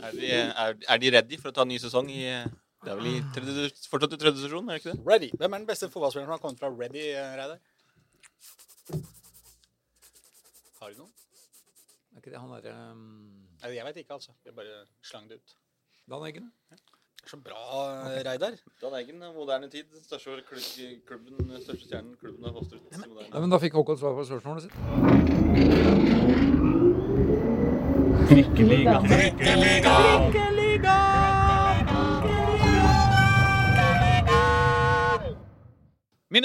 Er de, er, er de ready for å ta en ny sesong i Det er vel i tredje, fortsatt i tredje sesjon, er det ikke det? Ready. Hvem er den beste fotballspilleren som har kommet fra Ready, eh, Reidar? Har du noen? Er ikke det han derre um, Nei, jeg vet ikke, altså. Jeg bare slang det ut. Dan Eggen? Så bra, okay. Reidar. Dan Eggen, moderne tid. Største klubb- klubben, største stjernen klubben har fostret. Ja, men da fikk Håkon svar på spørsmålet sitt. Mine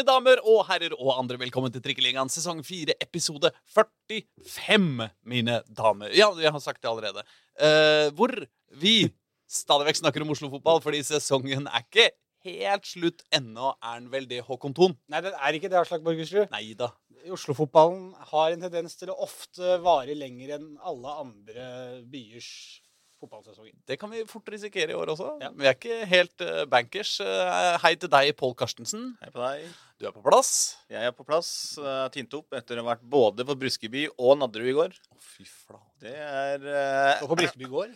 damer og herrer og andre, velkommen til Trikkeligaen sesong 4, episode 45, mine damer. Ja, jeg har sagt det allerede. Eh, hvor vi stadig vekk snakker om Oslo-fotball, fordi sesongen er ikke helt slutt ennå, er den vel det, Håkon Thon? Nei, den er ikke det, Aslak Borgersrud. Nei da. Oslo-fotballen har en tendens til å ofte vare lenger enn alle andre byers fotballsesonger. Det kan vi fort risikere i år også. Ja. Vi er ikke helt eh, bankers. Eh, hei til deg, Pål Karstensen. Hei på deg. Du er på plass. Jeg er på plass. Uh, Tint opp etter å ha vært både på Bruskeby og Nadderud i går. Å, fy flate. Det er eh, Og på Briskeby gård.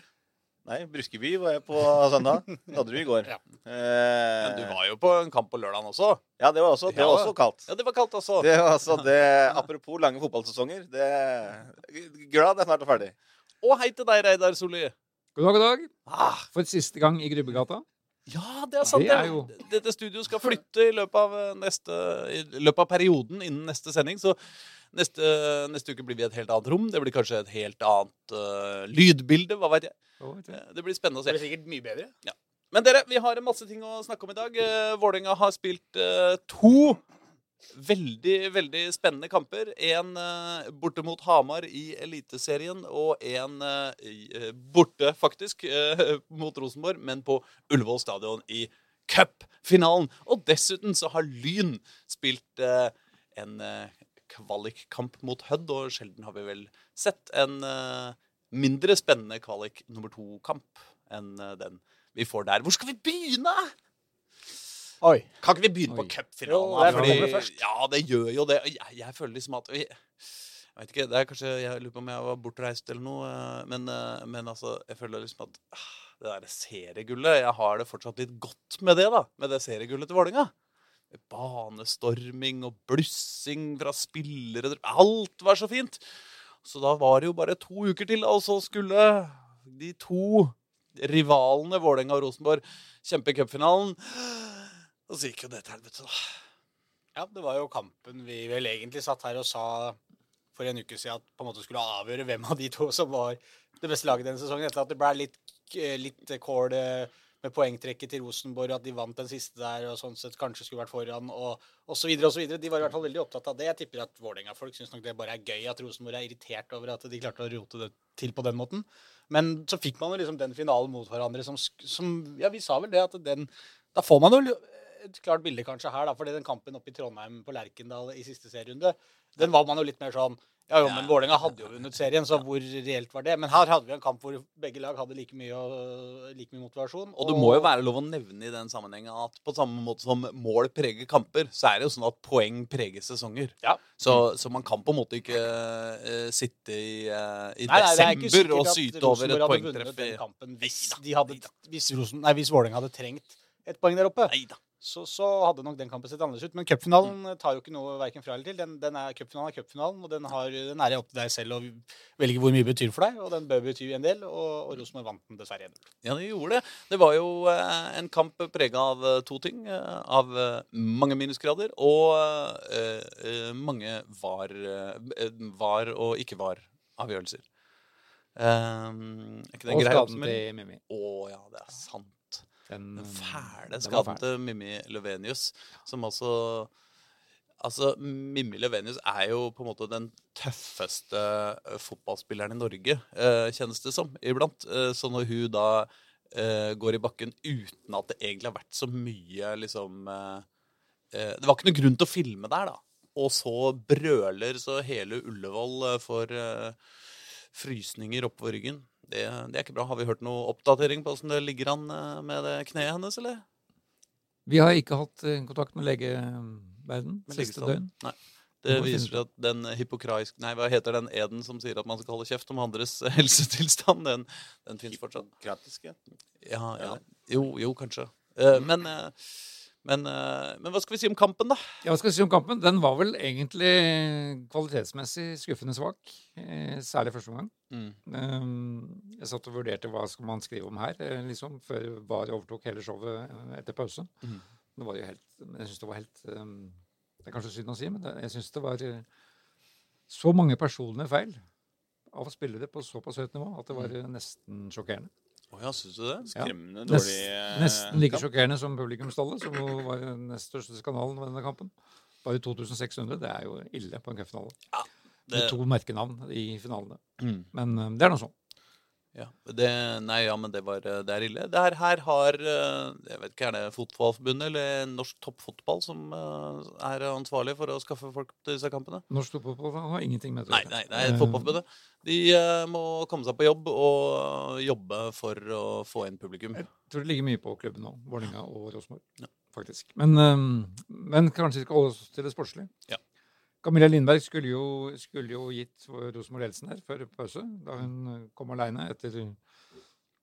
Nei, Bruskeby var jeg på søndag. Nadderud i går. Ja. Eh, Men du var jo på en kamp på lørdagen også. Ja, det var også, det var også kaldt. Ja, det var kaldt også. Det var altså det, apropos lange fotballsesonger. Det, glad det er snart ferdig. Og hei til deg, Reidar Solli. God dag, god dag. Ah, For siste gang i Grubbegata. Ja, det er sant. Det er jo- Dette studioet skal flytte i løpet av, eh, neste, i løpet av perioden innen neste sending. Så neste, neste uke blir vi et helt annet rom. Det blir kanskje et helt annet uh, lydbilde. Hva veit jeg. Eh, Det blir spennende å se. Det blir sikkert mye bedre. Men dere, vi har masse ting å snakke om i dag. Uh, Vålerenga har spilt eh, to veldig, veldig spennende kamper. En eh, borte mot Hamar i Eliteserien, og en eh, eh, borte, faktisk, eh, mot Rosenborg, men på Ullevål stadion i cupfinalen. Og dessuten så har Lyn spilt eh, en eh, kvalikkamp mot Hødd, og sjelden har vi vel sett en eh, mindre spennende kvalik nummer to-kamp enn eh, den vi får der. Hvor skal vi begynne? Oi. Kan ikke vi begynne på Oi. cupfinalen? Kommer først. Ja, det gjør jo det. Jeg, jeg føler liksom at vi Jeg vet ikke, det er kanskje Jeg lurer på om jeg var bortreist eller noe, eh, men, eh, men altså, jeg føler liksom at ah, det derre seriegullet Jeg har det fortsatt litt godt med det, da. Med det seriegullet til Vålerenga. Banestorming og blussing fra spillere Alt var så fint! Så da var det jo bare to uker til, og så skulle de to rivalene Vålerenga og Rosenborg kjempe cupfinalen. Og så gikk jo det til helvete, da. Ja, det var jo kampen vi vel egentlig satt her og sa for en uke siden at på en måte skulle avgjøre hvem av de to som var det beste laget denne sesongen. Etter at det ble litt, eh, litt kål eh, med poengtrekket til Rosenborg, at de vant den siste der og sånn sett kanskje skulle vært foran, og, osv. videre. De var i hvert fall veldig opptatt av det. Jeg tipper at Vålerenga-folk syns nok det bare er gøy at Rosenborg er irritert over at de klarte å rote det til på den måten. Men så fikk man jo liksom den finalen mot hverandre som, som Ja, vi sa vel det at den Da får man jo et klart bilde kanskje her, da, fordi den kampen oppe i Trondheim på Lerkendal i siste serierunde, den var man jo litt mer sånn Ja, jo, men Vålerenga hadde jo vunnet serien, så hvor reelt var det? Men her hadde vi en kamp hvor begge lag hadde like mye, like mye motivasjon. Og det må jo være lov å nevne i den sammenhengen at på samme måte som mål preger kamper, så er det jo sånn at poeng preger sesonger. Ja. Så, så man kan på en måte ikke uh, sitte i, uh, i Nei, er desember og syte over et poengtreff hvis, Neida, de hadde, hvis, Rosen, nei, hvis Vålerenga hadde trengt et poeng der oppe. Nei da. Så, så hadde nok den kampen sett annerledes ut. Men cupfinalen tar jo ikke noe verken fra eller til. Den, den er, cupfinalen er cupfinalen, og den, har, den er opp til deg selv å velge hvor mye det betyr for deg. Og den bør bety en del, og, og Rosenborg vant den dessverre 1-0. Ja, det gjorde det. Det var jo eh, en kamp prega av eh, to ting. eh, av mange minusgrader og eh, mange var, var og ikke var avgjørelser. Um, er ikke det Og skaden til Mimmi. Å ja, det er sant. Den, Den um, fæle til Mimmi Løvenius, som altså Altså, Mimmi Løvenius er jo på en måte den tøffeste eh, fotballspilleren i Norge, eh, kjennes det som, iblant. Eh, så når hun da eh, går i bakken uten at det egentlig har vært så mye liksom eh, eh, Det var ikke noen grunn til å filme der, da. Og så brøler så hele Ullevål eh, får eh, frysninger oppover ryggen. Det, det er ikke bra. Har vi hørt noe oppdatering på åssen det ligger an eh, med det kneet hennes, eller? Vi har ikke hatt eh, kontakt med legeverden siste døgn. Nei. Det viser seg at den hippokraisk Nei, hva heter den eden som sier at man skal holde kjeft om andres helsetilstand? Den, den fins fortsatt. Hippokratiske. Ja, ja. Jo, jo, kanskje. Eh, men, eh, men, eh, men hva skal vi si om kampen, da? Ja, hva skal vi si om kampen? Den var vel egentlig kvalitetsmessig skuffende svak. eh, Særlig første omgang. Mm. Um, Jeg satt og vurderte hva skal man skrive om her, eh, liksom, før VAR overtok hele showet etter pause. Mm. Det var jo helt Jeg syns det var helt um, Det er kanskje synd å si, men jeg syns det var så mange personlige feil av spillere på såpass høyt nivå at det var eh, nesten sjokkerende. Å ja, syns du det? Skremmende Nest, dårlig eh, nesten like kamp. sjokkerende som publikumstallet, som jo var den nest største skandalen ved denne kampen. Bare 2600. Det er jo ille på en cupfinale. Det, Med to merkenavn i finalene. mm. Men um, det er nå sånn. Ja, det, nei, ja, men det, var, eh, det er ille. Det her, her har eh, Jeg vet ikke, Er det Fotballforbundet eller Norsk Toppfotball som eh, er ansvarlig for å skaffe folk til disse kampene? Norsk Toppfotball har ingenting med det Nei, nei, Eh, Fotballforbundet. De må komme seg på jobb og jobbe for å få inn publikum. Jeg tror det ligger mye på klubben nå. Vålerenga og Rosenborg. Ja. Faktisk. Men, men kanskje vi skal holde oss til det sportslige. Ja. Camilla Lindberg skulle jo, skulle jo gitt Rosenborg ledelsen her før pause, da hun eh, kom aleine etter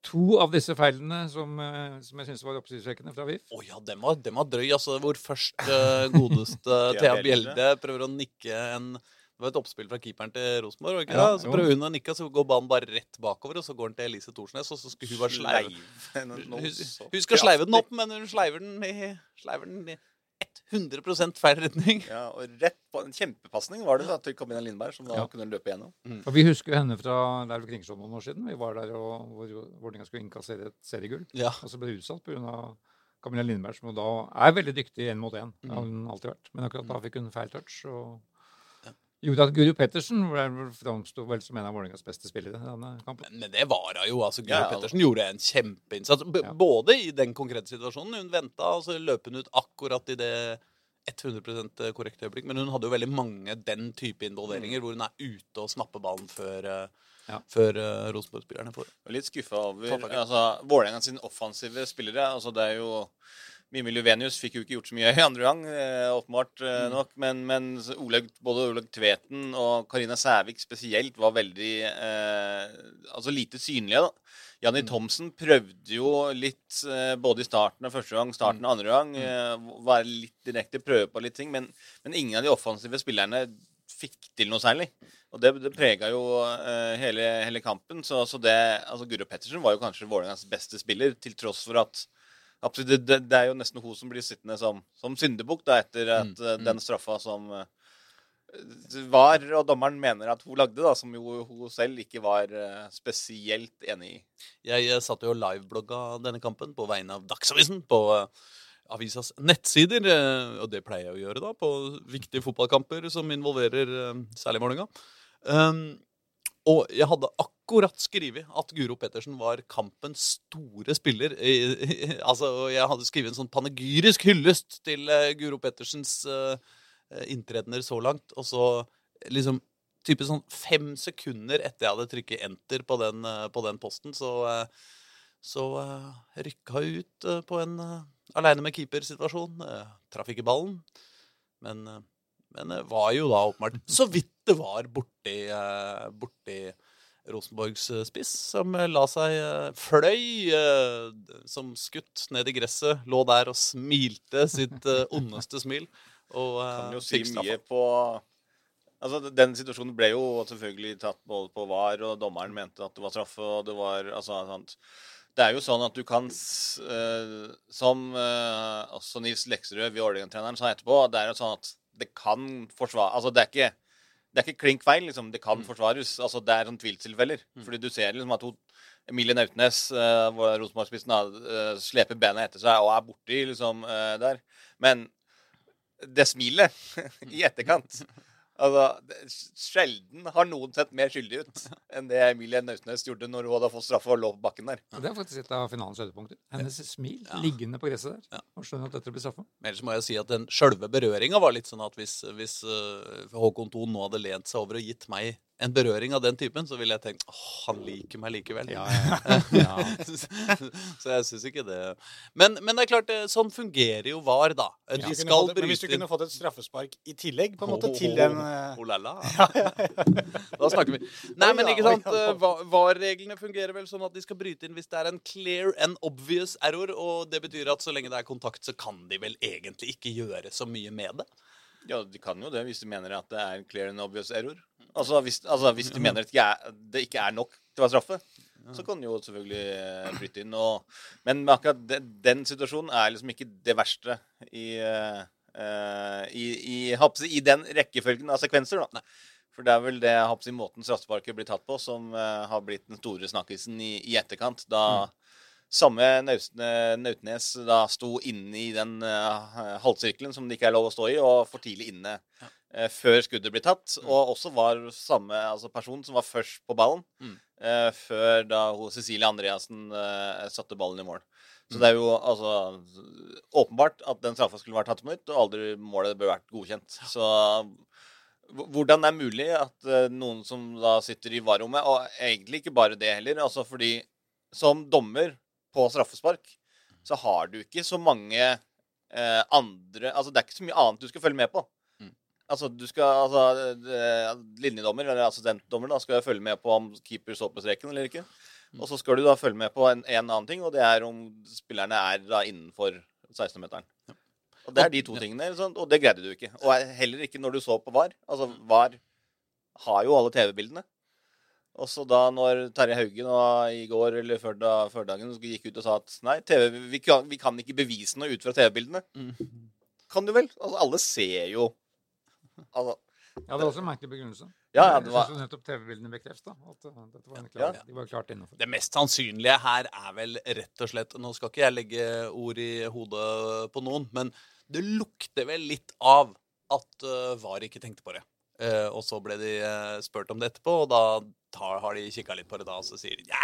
to av disse feilene som, eh, som jeg syns var oppsiktsvekkende fra VIF. Å ja, den var, den var drøy, altså. Hvor først uh, godeste Thea Bjelde. Prøver å nikke en Det var et oppspill fra keeperen til Rosenborg. ikke Ja, det? Så prøver hun å nikke, så går banen bare rett bakover, og så går den til Elise Thorsnes, og så skulle hun bare sleive Sleiv. Hun, hun skal sleive den opp, men hun sleiver den i, sleiver den i 100 feil retning. Ja, og rett på En kjempepasning var det da til Camilla Lindberg, som da Ja. kunne løpe gjennom. For vi husker jo henne fra vel Kringsjå noen år siden. Vi var der og hvor Vålerenga skulle innkassere et seriegull. Ja. Og så ble det utsatt pga. Camilla Lindberg, som da er veldig dyktig én mot én. Det har hun alltid vært. Men akkurat da fikk hun feil touch. og Ja. gjorde at Guru Pettersen framsto vel som en av Vålerengas beste spillere i denne kampen. Men, det var hun jo. altså Guru Ja, ja. Pettersen gjorde en kjempeinnsats. B Ja. Både i den konkrete situasjonen. Hun venta, og så løp hun ut akkurat i det 100% korrekte øyeblikk. Men hun hadde jo veldig mange den type involveringer hvor hun er ute og snapper ballen før, eh, Ja. før uh, Rosenborg-spillerne får. Litt skuffa over altså, Vålerenga sine offensive spillere. altså det er jo Mimmi Luvenius fikk jo ikke gjort så mye i andre gang, eh, åpenbart eh, nok. Men, men Oleg, både Olaug Tveten og Karina Sævik spesielt var veldig eh, altså lite synlige. da. Janni Thomsen prøvde jo litt eh, både i starten av første gang, starten av andre gang. Eh, være litt direkte, prøve på litt ting. Men, men ingen av de offensive spillerne fikk til noe særlig. Og det, det prega jo eh, hele, hele kampen. Så, så det altså Guro Pettersen var jo kanskje Vålerengas beste spiller, til tross for at absolutt, det, det, er jo nesten hun som blir sittende som, som syndebukk etter at Mm, eh, mm. den straffa som eh, var, og dommeren mener at hun lagde, da, som jo hun selv ikke var eh, spesielt enig i. Jeg satt jo og liveblogga denne kampen på vegne av Dagsavisen på avisas nettsider. og det pleier jeg å gjøre da, på viktige fotballkamper som involverer særlig målinga. Um, og jeg hadde akkurat skrevet at Guro Pettersen var kampens store spiller. Altså, jeg hadde skrevet en sånn panegyrisk hyllest til eh, Guro Pettersens eh, inntredener så langt. Og så liksom type sånn fem sekunder etter jeg hadde trykket enter på den, eh, på den posten, så, eh, så eh, rykka hun ut eh, på en uh, aleine med keeper-situasjon. Eh, traff ikke ballen, men, eh, men det var jo da åpenbart så vidt det var borti, eh, borti Rosenborgs eh, spiss, som eh, la seg eh, fløy eh, som skutt ned i gresset, lå der og smilte sitt eh, ondeste smil. Og eh, Kan jo si mye på Altså, Den situasjonen ble jo selvfølgelig tatt både på VAR, og dommeren mente at det var straffe. og det var, altså, sant. Det er jo sånn at du kan, eh, som eh, også Nils Lekserød, Vålerenga-treneren, sa etterpå, det er jo sånn at det kan forsvare Altså, det er ikke det er ikke klink feil, liksom. Det kan forsvares. Altså, det er sånn tvilstilfeller. Fordi du ser liksom at hun, Emilie Nautnes, uh, Rosenborg-spissen, uh, sleper beina etter seg og er borti liksom uh, der. Men det smilet i etterkant Altså, Sjelden har noen sett mer skyldig ut enn det Emilie Nautnes gjorde når hun hadde fått straffe og lå på bakken der. Ja. det er faktisk et av finalens høydepunkter. Hennes smil Ja. liggende på gresset der. Ja. Og skjønner at dette blir straffa. Men ellers må jeg si at den sjølve berøringa var litt sånn at hvis, hvis uh, Håkon Thon nå hadde lent seg over og gitt meg en berøring av den typen, så ville jeg tenkt åh, han liker meg likevel. Ja, ja, ja. så jeg syns ikke det men, men det er klart, eh, sånn fungerer jo VAR, da. De ja. skal bryte Men hvis du kunne fått et straffespark i tillegg, på en måte, til den Oh la la. Da snakker vi. Nei, men ikke sant. eh, VAR-reglene fungerer vel sånn at de skal bryte inn hvis det er en clear and obvious error. Og det betyr at så lenge det er kontakt, så kan de vel egentlig ikke gjøre så mye med det. Ja, de kan jo det hvis de mener at det er en clear and obvious error. Altså hvis, altså, hvis de mener at det ikke er, nok til å være straffe, så kan de jo selvfølgelig eh, bryte inn. Og, men akkurat den, den situasjonen er liksom ikke det verste i, eh, eh, i, i, håper i den rekkefølgen av sekvenser. da. For det er vel det jeg, måten straffesparket blir tatt på, som uh, har blitt den store snakkisen i, i etterkant. Da samme Nautnes da sto inne i den uh, halvsirkelen som det ikke er lov å stå i, og for tidlig inne eh, før skuddet blir tatt. Og også var samme altså person som var først på ballen, Mm. eh, før da Cecilie Andreassen eh, satte ballen i mål. Så det er jo altså åpenbart at den straffa skulle vært tatt på nytt, og aldri målet bør vært godkjent. Så hvordan det er mulig at uh, noen som da sitter i varrommet, og egentlig ikke bare det heller, altså fordi som dommer på straffespark, så har du ikke så mange uh, andre Altså det er ikke så mye annet du skal følge med på. Mm. Altså du skal altså eh, Linjedommer, eller assistentdommer, da skal følge med på om keeper står på streken eller ikke. Mm. Og så skal du da følge med på en, en annen ting, og det er om spillerne er da innenfor 16-meteren. Og det er de to tingene, og det greide du ikke. Og heller ikke når du så på VAR. Altså, VAR har jo alle TV-bildene. Og så da når Terje Haugen og i går eller før, da, før dagen gikk ut og sa at nei, TV, vi, kan, vi kan ikke bevise noe ut fra TV-bildene. Mm. Kan du vel? Altså, alle ser jo altså, Ja, det også en merkelig begrunnelse. Ja, ja, det Jeg var- synes jo nettopp TV-bildene bekrefta at uh, dette var, Ja. de var klart innenfor. Det mest sannsynlige her er vel rett og slett Nå skal ikke jeg legge ord i hodet på noen, men det lukter vel litt av at uh, VAR ikke tenkte på det. Eh, og så ble de spurt om det etterpå, og da tar, har de kikka litt på det da, og så sier de ja,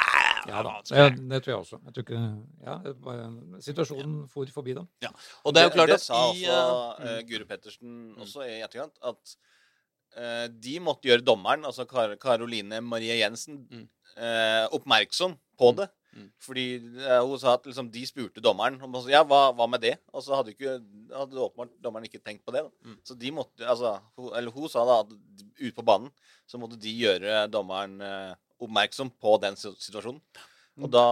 Ja, da. vanskelig. Det, det tror jeg også. Jeg tror ikke, ja, det situasjonen for forbi dem. Og det er jo klart det, at sa i også eh, uh, Guro Pettersen også i etterkant, at uh, de måtte gjøre dommeren, altså Kar Karoline Marie Jensen, Mm. uh, oppmerksom på det. Mm. Fordi eh, hun sa at liksom, de spurte dommeren om ja, hva, hva med det? Og så hadde, ikke, hadde åpenbart dommeren ikke tenkt på det. Da. Mm. Så de måtte, altså, hun, eller hun sa da at ute på banen så måtte de gjøre dommeren eh, oppmerksom på den situasjonen. Og da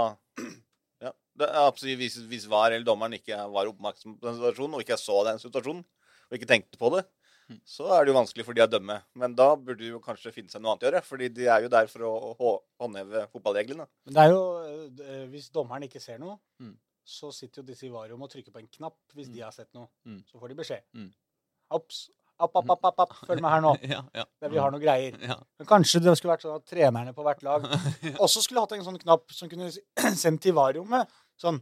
ja, det er absolutt, hvis, hvis VAR eller dommeren ikke var oppmerksom på den situasjonen, og ikke så den situasjonen, og ikke tenkte på det, Mm. så er det jo vanskelig for de å dømme. Men da burde de jo kanskje finne seg noe annet å gjøre, fordi de er jo der for å håndheve fotballreglene. Men det er jo eh, Hvis dommeren ikke ser noe, Mm. så sitter jo disse i varrom og trykker på en knapp hvis de har sett noe. Mm. Så får de beskjed. Mm. Ops. Opp, opp, opp, opp. Følg med her nå. ja, ja. Der vi har noen greier. Ja. Men kanskje det skulle vært sånn at trenerne på hvert lag også skulle hatt en sånn knapp som kunne sendt til varrommet. Sånn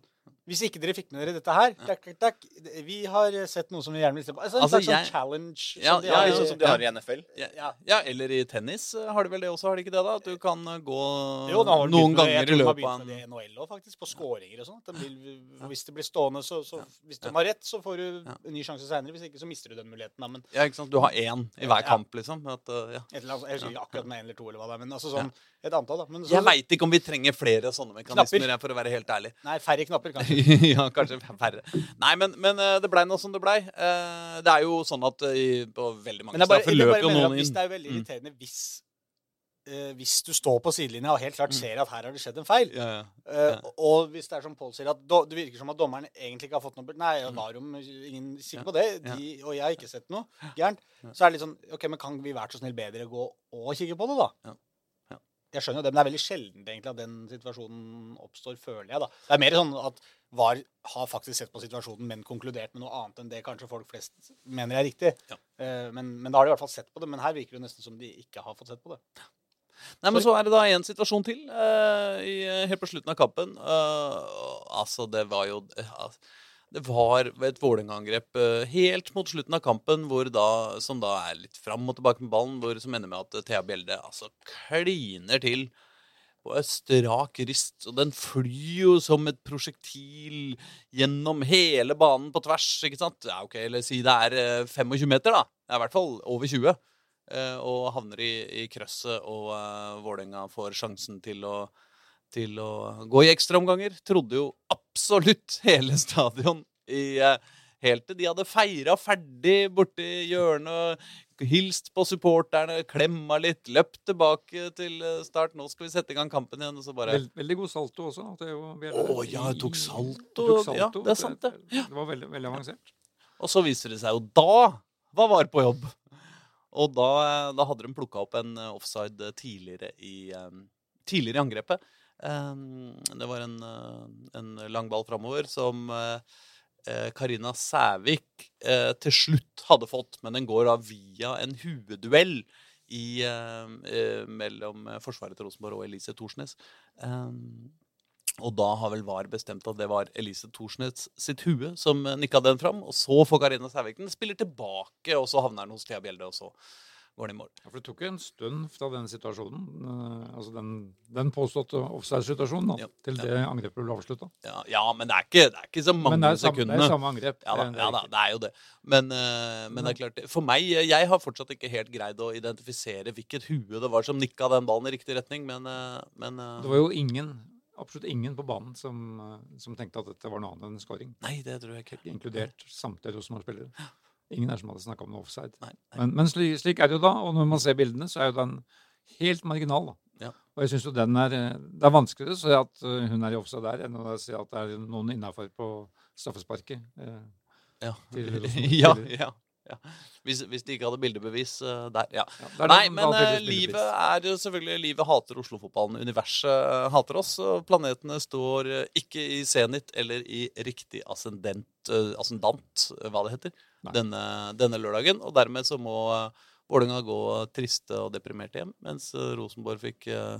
Hvis ikke dere fikk med dere dette her takk, takk, takk, Vi har sett noe som vi gjerne vil se på. Altså, en Altså, slags jeg- sånn challenge. Ja, som de Ja, har i- sånn som de har i NFL. Ja, Ja. ja, eller i tennis har de vel det også, har de ikke det? da? At du kan eh, gå Jo, da har de noen ganger med- jeg ganger i tror de har begynt med det i NHL òg, faktisk. På skåringer og sånn. at de Hvis det blir stående, så, så Hvis de har rett, så får du en ny sjanse seinere. Hvis ikke, så mister du den muligheten. Da. Men Ja, ikke sant? Du har én i hver Ja. kamp, liksom. At, eh, ja. et eller annet, jeg husker ikke akkurat med én eller to, eller hva det er. Men altså sånn et antall, da. Men så, Jeg veit ikke om vi trenger flere sånne mekanismer, Knapper. for å være helt ærlig. Nei, færre knapper, kanskje. ja, kanskje færre. Nei, men, men eh, det blei nå som det blei. Eh, Det er jo sånn at eh, på veldig mange steder løper jo noen inn. det er veldig Mm. irriterende hvis uh, hvis du står på sidelinja og helt klart ser at her har det skjedd en feil, Ja, ja. Ja. og hvis det er som Pål sier, at do, det virker som at dommeren egentlig ikke har fått noe Nei, Varum, ingen sikker på det, de, og jeg har ikke sett noe gærent. Så er det litt sånn OK, men kan vi være så snill bedre gå og kikke på det, da? Jeg skjønner jo det, men det er veldig sjeldent egentlig at den situasjonen oppstår, føler jeg, da. Det er mer sånn at VAR har faktisk sett på situasjonen, men konkludert med noe annet enn det kanskje folk flest mener er riktig. Ja. Eh, Men, men da har de i hvert fall sett på det. Men her virker det nesten som de ikke har fått sett på det. Nei, men så er det da en situasjon til eh, i, helt på slutten av kampen. Eh, altså, det var jo eh, altså, Det var et Vålerenga-angrep eh, helt mot slutten av kampen, da, som da er litt fram og tilbake med ballen, hvor, som ender med at eh, Thea Bjelde altså kliner til på en strak rist. Og den flyr jo som et prosjektil gjennom hele banen på tvers, ikke sant? Ja, ok, Eller si det er eh, 25 meter, da. Det er i hvert fall over 20. eh, og havner i, i krøsset, og uh, Vålerenga får sjansen til å, til å gå i ekstraomganger. Trodde jo absolutt hele stadion i eh, Helt til de hadde feira ferdig borti hjørnet, hilst på supporterne, klemma litt, løpt tilbake til eh, start. Nå skal vi sette i gang kampen igjen. Bare Veld, veldig god salto også. Bjelle. Å ja, jeg tok salto. tok salto. Ja, det er sant, det. Det, det var veldig, veldig avansert. Og så viser det seg jo da hva VAR på jobb. Og da, da hadde de plukka opp en eh, offside tidligere i, eh, tidligere i angrepet. Eh, Det var en, eh, en lang ball framover som eh, eh, Karina Sævik til slutt hadde fått, men den går da via en hueduell i, mellom Forsvaret til Rosenborg og Elise Thorsnes. Eh, og da har vel VAR bestemt at det var Elise Thorsnes sitt hue som nikka den fram. Og så får Karina Sævik den, spiller tilbake, og så havner den hos Thea Bjelde, og så går den i mål. Ja, for Det tok en stund fra den situasjonen, eh, altså den, den påståtte offside-situasjonen, Ja, til ja. det angrepet ble avslutta. Ja, ja men det er, ikke, det er ikke så mange Men det er, samme, det er samme angrep. Ja da, det ja da, det er jo det. Men, eh, men det er klart, for meg Jeg har fortsatt ikke helt greid å identifisere hvilket hue det var som nikka den ballen i riktig retning, men, eh, men Det var jo ingen, absolutt ingen på banen som, som tenkte at dette var noe annet enn en scoring. Nei, det tror jeg ikke. Inkludert samtlige Rosenborg-spillere. Ingen her som hadde snakka om noe offside. Nei, nei. Men, men slik, slik er det jo da, og når man ser bildene, så er jo den helt marginal. da. Ja. Og jeg synes jo den er, eh, Det er vanskeligere å se at eh, hun er i offside der, enn å se at det er noen innafor på straffesparket. eh, Ja, Til ja, ja, ja. Hvis, hvis de ikke hadde bildebevis uh, der, ja. Ja, det er Nei, men eh, livet er jo selvfølgelig Livet hater Oslo-fotballen. Universet hater oss. Planetene står ikke i senit eller i riktig ascendent, ascendant, hva det heter. Denne, denne lørdagen. Og dermed så må uh, Vålerenga gå triste og deprimerte hjem, mens eh, Rosenborg fikk eh,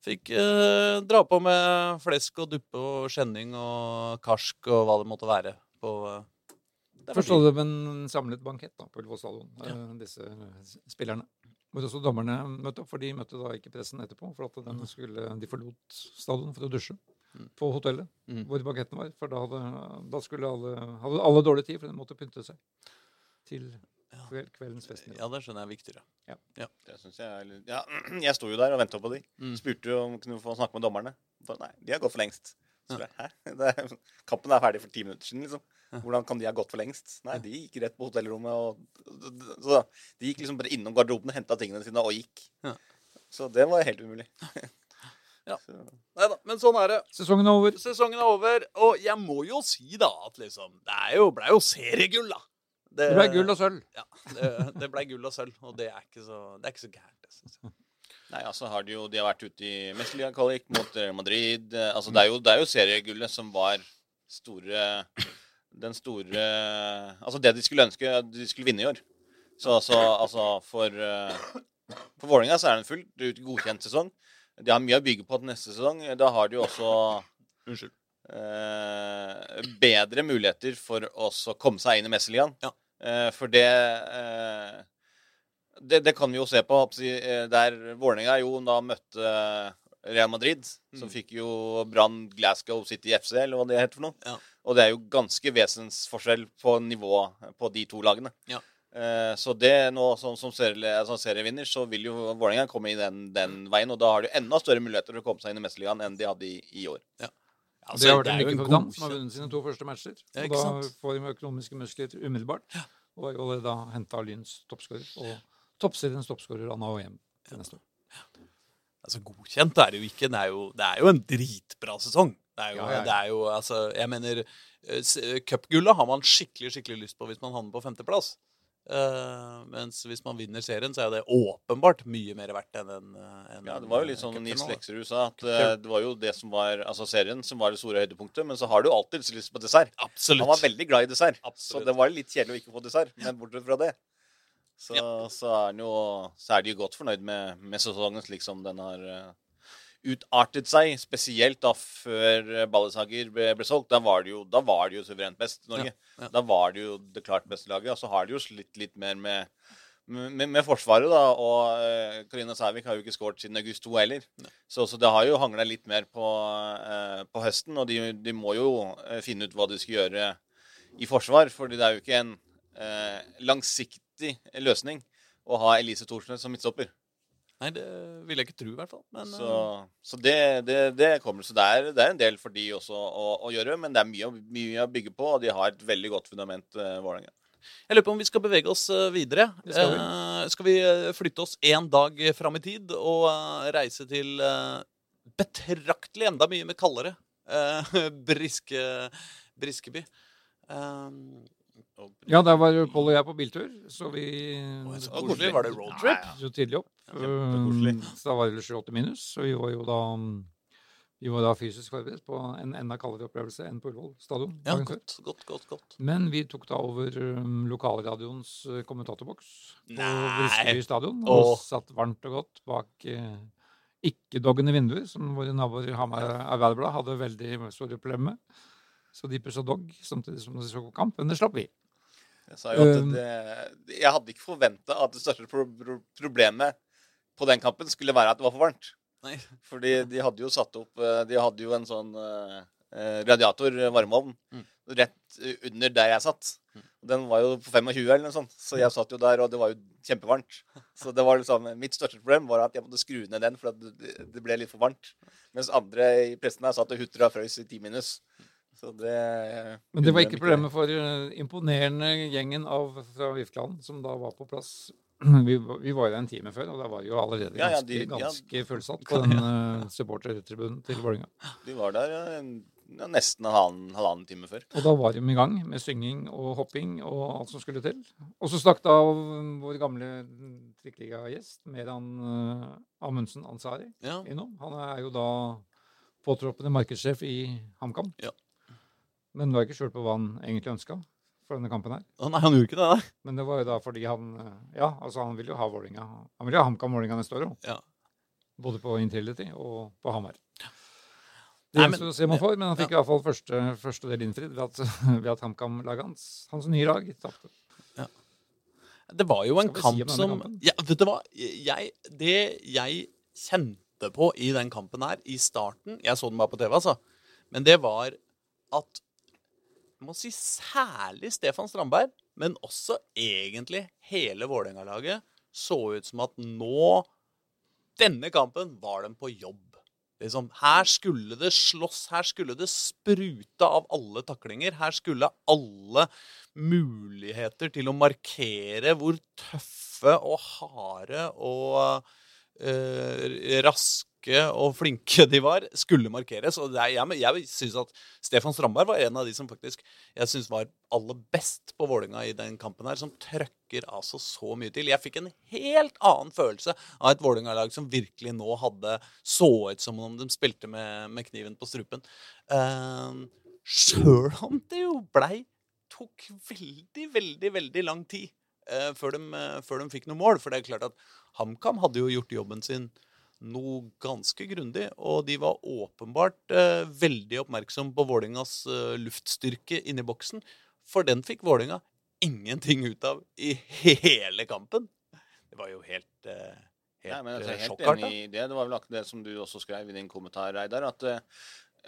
Fikk eh, dra på med flesk og duppe og skjenning og karsk og hva det måtte være. På, eh, det var Først hadde de en samlet bankett da, på Ullevål stadion, Ja. eh, disse spillerne. Hvor også dommerne møtte opp, for de møtte da ikke pressen etterpå. For at den skulle, de forlot stadion for å dusje Mm. På hotellet Mm. hvor banketten var. For da hadde, da skulle alle, hadde alle dårlig tid, for de måtte pynte seg til kveld, kveldens fest. Ja, det skjønner jeg er viktigere. Det synes jeg er litt Ja, jeg sto jo der og venta på de. Mm. Spurte jo om kunne få snakke med dommerne. For, nei, de har gått for lengst. Hæ? Det er, kampen er ferdig for ti minutter siden, liksom. Hvordan kan de ha gått for lengst? Nei, de gikk rett på hotellrommet og Så da, de gikk liksom bare innom garderoben, henta tingene sine og gikk. Ja. Så det var helt umulig. Ja. Så, Nei da, men sånn er det. Sesongen er over. Sesongen er over, og jeg må jo si da at liksom Det er jo, ble jo seriegull, da. Det ble gull og sølv. Ja, det, det ble gull og sølv, og det er ikke så, det er ikke så gærent. det synes jeg. nei, altså har de jo De har vært ute i Mesterliga-kvalik mot Real Madrid. Eh, Altså, det er jo, det er jo seriegullet som var store Den store Altså, det de skulle ønske de skulle vinne i år. Så altså, altså for uh, For Vålerenga så er det en fullt ut godkjent sesong. De har mye å bygge på til neste sesong. Da har de jo også Unnskyld. eh, bedre muligheter for å komme seg inn i Mesterligaen. Ja. Eh, for det, eh, det Det kan vi jo se på eh, der Vålerenga jo da møtte Real Madrid. som Mm. fikk jo Brann Glasgow City FC, eller hva det heter for noe. Ja. Og det er jo ganske vesensforskjell på nivået på de to lagene. Ja. Eh, så det nå som, som serie, som serievinner, så vil jo Vålerenga komme i den, den veien. Og da har de enda større muligheter til å komme seg inn i Mesterligaen enn de hadde i, i år. Altså, det har vært en for Brann, som har vunnet sine to første matcher. Ja, og da sant? får de økonomiske muskler umiddelbart. Og er jo allerede da henta Lyns toppskårer. Og toppseriens toppskårer Anna Ohjem til neste år. Altså, godkjent er det jo ikke. Det er jo, det er jo en dritbra sesong. Det er jo, Ja, ja, ja. Det er jo altså, Jeg mener, eh, cupgullet har man skikkelig skikkelig lyst på hvis man havner på femteplass. Eh, mens hvis man vinner serien, så er det åpenbart mye mer verdt enn en, eh, Ja, Det var jo litt sånn Nils. Lekserud sa, at uh, det var jo det som var altså serien som var det store høydepunktet. Men så har du alltid lyst på dessert. Absolutt. Han var veldig glad i dessert, så det var litt kjedelig å ikke få dessert. Men bortsett fra det, så, så, er, jo, så er de jo godt fornøyd med, med sesongen slik som den har eh, utartet seg. Spesielt da før eh, Ballesager ble, ble solgt. Da var det jo, da var det jo suverent best Norge. Ja, ja. Da var det jo det klart beste laget. Og så har de jo slitt litt mer med med, med Forsvaret, da, og uh, Karina Sævik har jo ikke skåret siden august 2 heller. Så, så det har jo hangla litt mer på, uh, på høsten, og de, de må jo finne ut hva de skal gjøre i forsvar. fordi det er jo ikke en uh, langsiktig løsning å ha Elise Thorsnes som midtstopper. Nei, det vil jeg ikke tro, i hvert fall. Men Så, eh, så det, det, det kommer. Så det er, det er en del for de også å, å gjøre, men det er mye, mye å bygge på, og de har et veldig godt fundament, uh, Vålerenga. jeg lurer på om vi skal bevege oss eh, videre. Skal vi. Eh, skal vi eh, flytte oss én dag fram i tid og eh, reise til eh, betraktelig enda mye mer kaldere eh, Briske, Briskeby? Eh, Ja, der var Pål og jeg på biltur, så vi så koselig. Var det roadtrip? så tidlig opp. kjempekoselig. Um, Så da var det 28 minus, så vi var jo da vi var da fysisk forberedt på en enda kaldere opplevelse enn på Ullevål stadion. Ja, godt, godt, godt. godt. Men vi tok da over um, lokalradioens uh, kommentatorboks på Nei. Briskeby stadion og satt varmt og godt bak uh, ikke-doggende vinduer, som våre naboer i Hamar Arbeiderblad hadde veldig store problemer med. Så de pussa dog samtidig som de så kamp, men det slapp vi. Jeg sa jo at Um, det, jeg hadde ikke forventa at det største pro pro problemet på den kampen skulle være at det var for varmt. Nei. Fordi de hadde jo satt opp eh, De hadde jo en sånn eh, eh, radiator eh, varmeovn Mm. rett eh, under der jeg satt. Mm. Den var jo på 25 eller noe sånt, så jeg satt jo der, og det var jo kjempevarmt. Så det var liksom Mitt største problem var at jeg måtte skru ned den, for at det, det ble litt for varmt. Mens andre i pressen her satt og hutra og frøs i ti minus. Så det Men det var ikke problemet for uh, imponerende gjengen av fra Vifkland som da var på plass. Vi, vi var jo der en time før, og da var vi jo allerede Ja, ja, ganske, de- ja. ganske fullsatt på den uh, supportertribunen til Vålerenga. De var der ja, nesten en halvannen, halvannen time før. Og da var de i gang med synging og hopping og alt som skulle til. Og så snakket da vår gamle trikkeliga-gjest, Meran uh, Amundsen Ansari, Ja. innom. Han er jo da påtroppende markedssjef i HamKam. Ja. Men var ikke skjult på hva han egentlig ønska for denne kampen her. Å, nei, han gjorde ikke det, da. Men det var jo da fordi han eh, Ja, altså han vil jo ha Vålinga. Han vil jo ha HamKam Vålinga neste år òg. Ja. Både på Intility og på Hamar. Det gjenstår å se om han får, men han fikk ja. i hvert fall første, første del innfridd ved at, ved at HamKam-laget hans, hans nye lag, tapte. Det var jo en kamp si som ja, vet du hva? Jeg, Det jeg kjente på i den kampen her, i starten Jeg så den bare på TV, altså. Men det var at må si særlig Stefan Strandberg, men også egentlig hele Vålerenga-laget, så ut som at nå Denne kampen var de på jobb. Liksom, her skulle det slåss, her skulle det sprute av alle taklinger. Her skulle alle muligheter til å markere hvor tøffe og harde og eh, raske og flinke de var, skulle markeres. Og er, jeg, jeg syns at Stefan Strandberg var en av de som faktisk jeg synes var aller best på Vålinga i den kampen her, som trøkker altså så mye til. Jeg fikk en helt annen følelse av et Vålinga-lag som virkelig nå hadde så ut som om de spilte med, med kniven på strupen. Uh, Sjøl om det jo blei tok veldig, veldig, veldig lang tid eh, før, de, eh, før de fikk noe mål. For det er klart at HamKam hadde jo gjort jobben sin noe ganske grundig, og de var åpenbart eh, veldig oppmerksom på Vålingas eh, luftstyrke inni boksen. For den fikk Vålinga ingenting ut av i hele kampen. Det var jo helt, eh, helt Nei, men jeg er eh, helt sjokkarta. enig i det. Det var vel akkurat det som du også skrev i din kommentar, Reidar. At eh,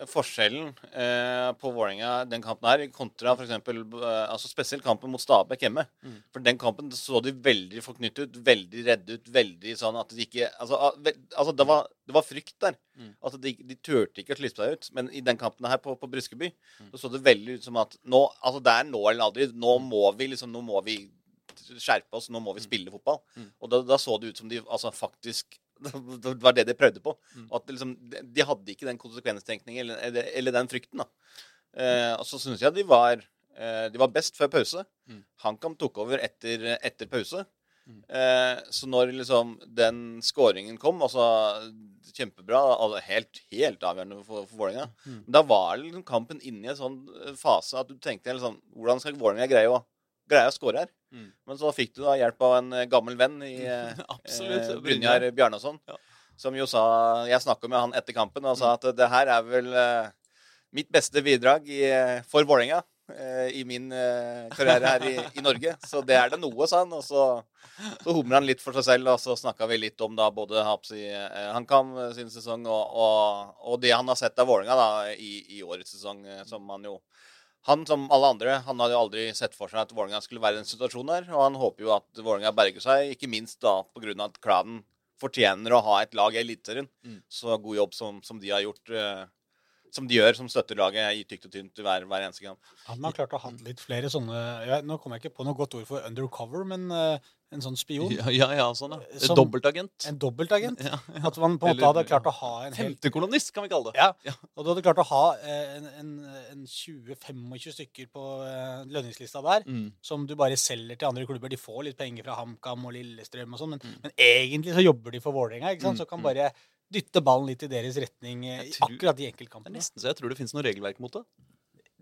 forskjellen eh, på Vålerenga den kampen her, kontra for eksempel, eh, altså spesielt kampen mot Stabæk hjemme. Mm. For den kampen så de veldig forknyttet ut, veldig redde ut, veldig sånn at de ikke Altså, ah, altså det, var, det var frykt der. Mm. Altså de, de turte ikke å slippe seg ut. Men i den kampen her på, på Briskeby Mm. så så det veldig ut som at nå Altså det er nå eller aldri. Nå må vi liksom Nå må vi skjerpe oss. Nå må vi spille fotball. Mm. Og da, da så det ut som de altså faktisk det var det de prøvde på. Mm. At liksom, de, de hadde ikke den konsekvenstenkningen eller, eller, eller den frykten. da. Eh, og så syns jeg de var, eh, de var best før pause. Mm. HamKam tok over etter, etter pause. Mm. Eh, så når liksom den skåringen kom, altså kjempebra, altså helt, helt avgjørende for, for Vålerenga, Mm. Men da var liksom kampen inne i en sånn fase at du tenkte liksom, hvordan skal Vålerenga greie å, greie å skåre her? Mm. Men så fikk du da hjelp av en eh, gammel venn i eh, eh, Brynjar Bjarnason, Ja. som jo sa Jeg snakka med han etter kampen og sa at det her er vel eh, mitt beste bidrag i, eh, for Vålerenga i min karriere her i, i Norge. Så det er det noe, sa han. Og så, så humra han litt for seg selv, og så snakka vi litt om da både Hapsi HamKam sin sesong og, og, og det han har sett av Vålerenga i, i årets sesong, som han jo han som alle andre, han hadde jo aldri sett for seg at Vålerenga skulle være i den situasjonen der. Og han håper jo at Vålerenga berger seg, ikke minst da pga. at klanen fortjener å ha et lag i Eliteserien. Mm. Så god jobb som, som de har gjort. eh, som de gjør, som støtter laget i tykt og tynt hver, hver eneste kamp. Hadde man klart å ha litt flere sånne jeg, Nå kommer jeg ikke på noe godt ord for undercover, men eh, en sånn spion. Ja, ja, ja sånn, ja. Som- Dobbeltagent. En dobbeltagent. Ja, At man på en måte hadde klart å ha en hel Femtekolonnist, kan vi kalle det. Ja, Ja. og du hadde klart å ha eh, en, en, en 20-25 stykker på eh, lønningslista der, Mm. som du bare selger til andre klubber. De får litt penger fra HamKam og Lillestrøm og sånn, men, Mm. men egentlig så jobber de for Vålerenga, ikke sant? Så kan bare dytte ballen litt i deres retning eh, i akkurat de Det er enkeltkampene. nesten så jeg tror det finnes noe regelverk mot det.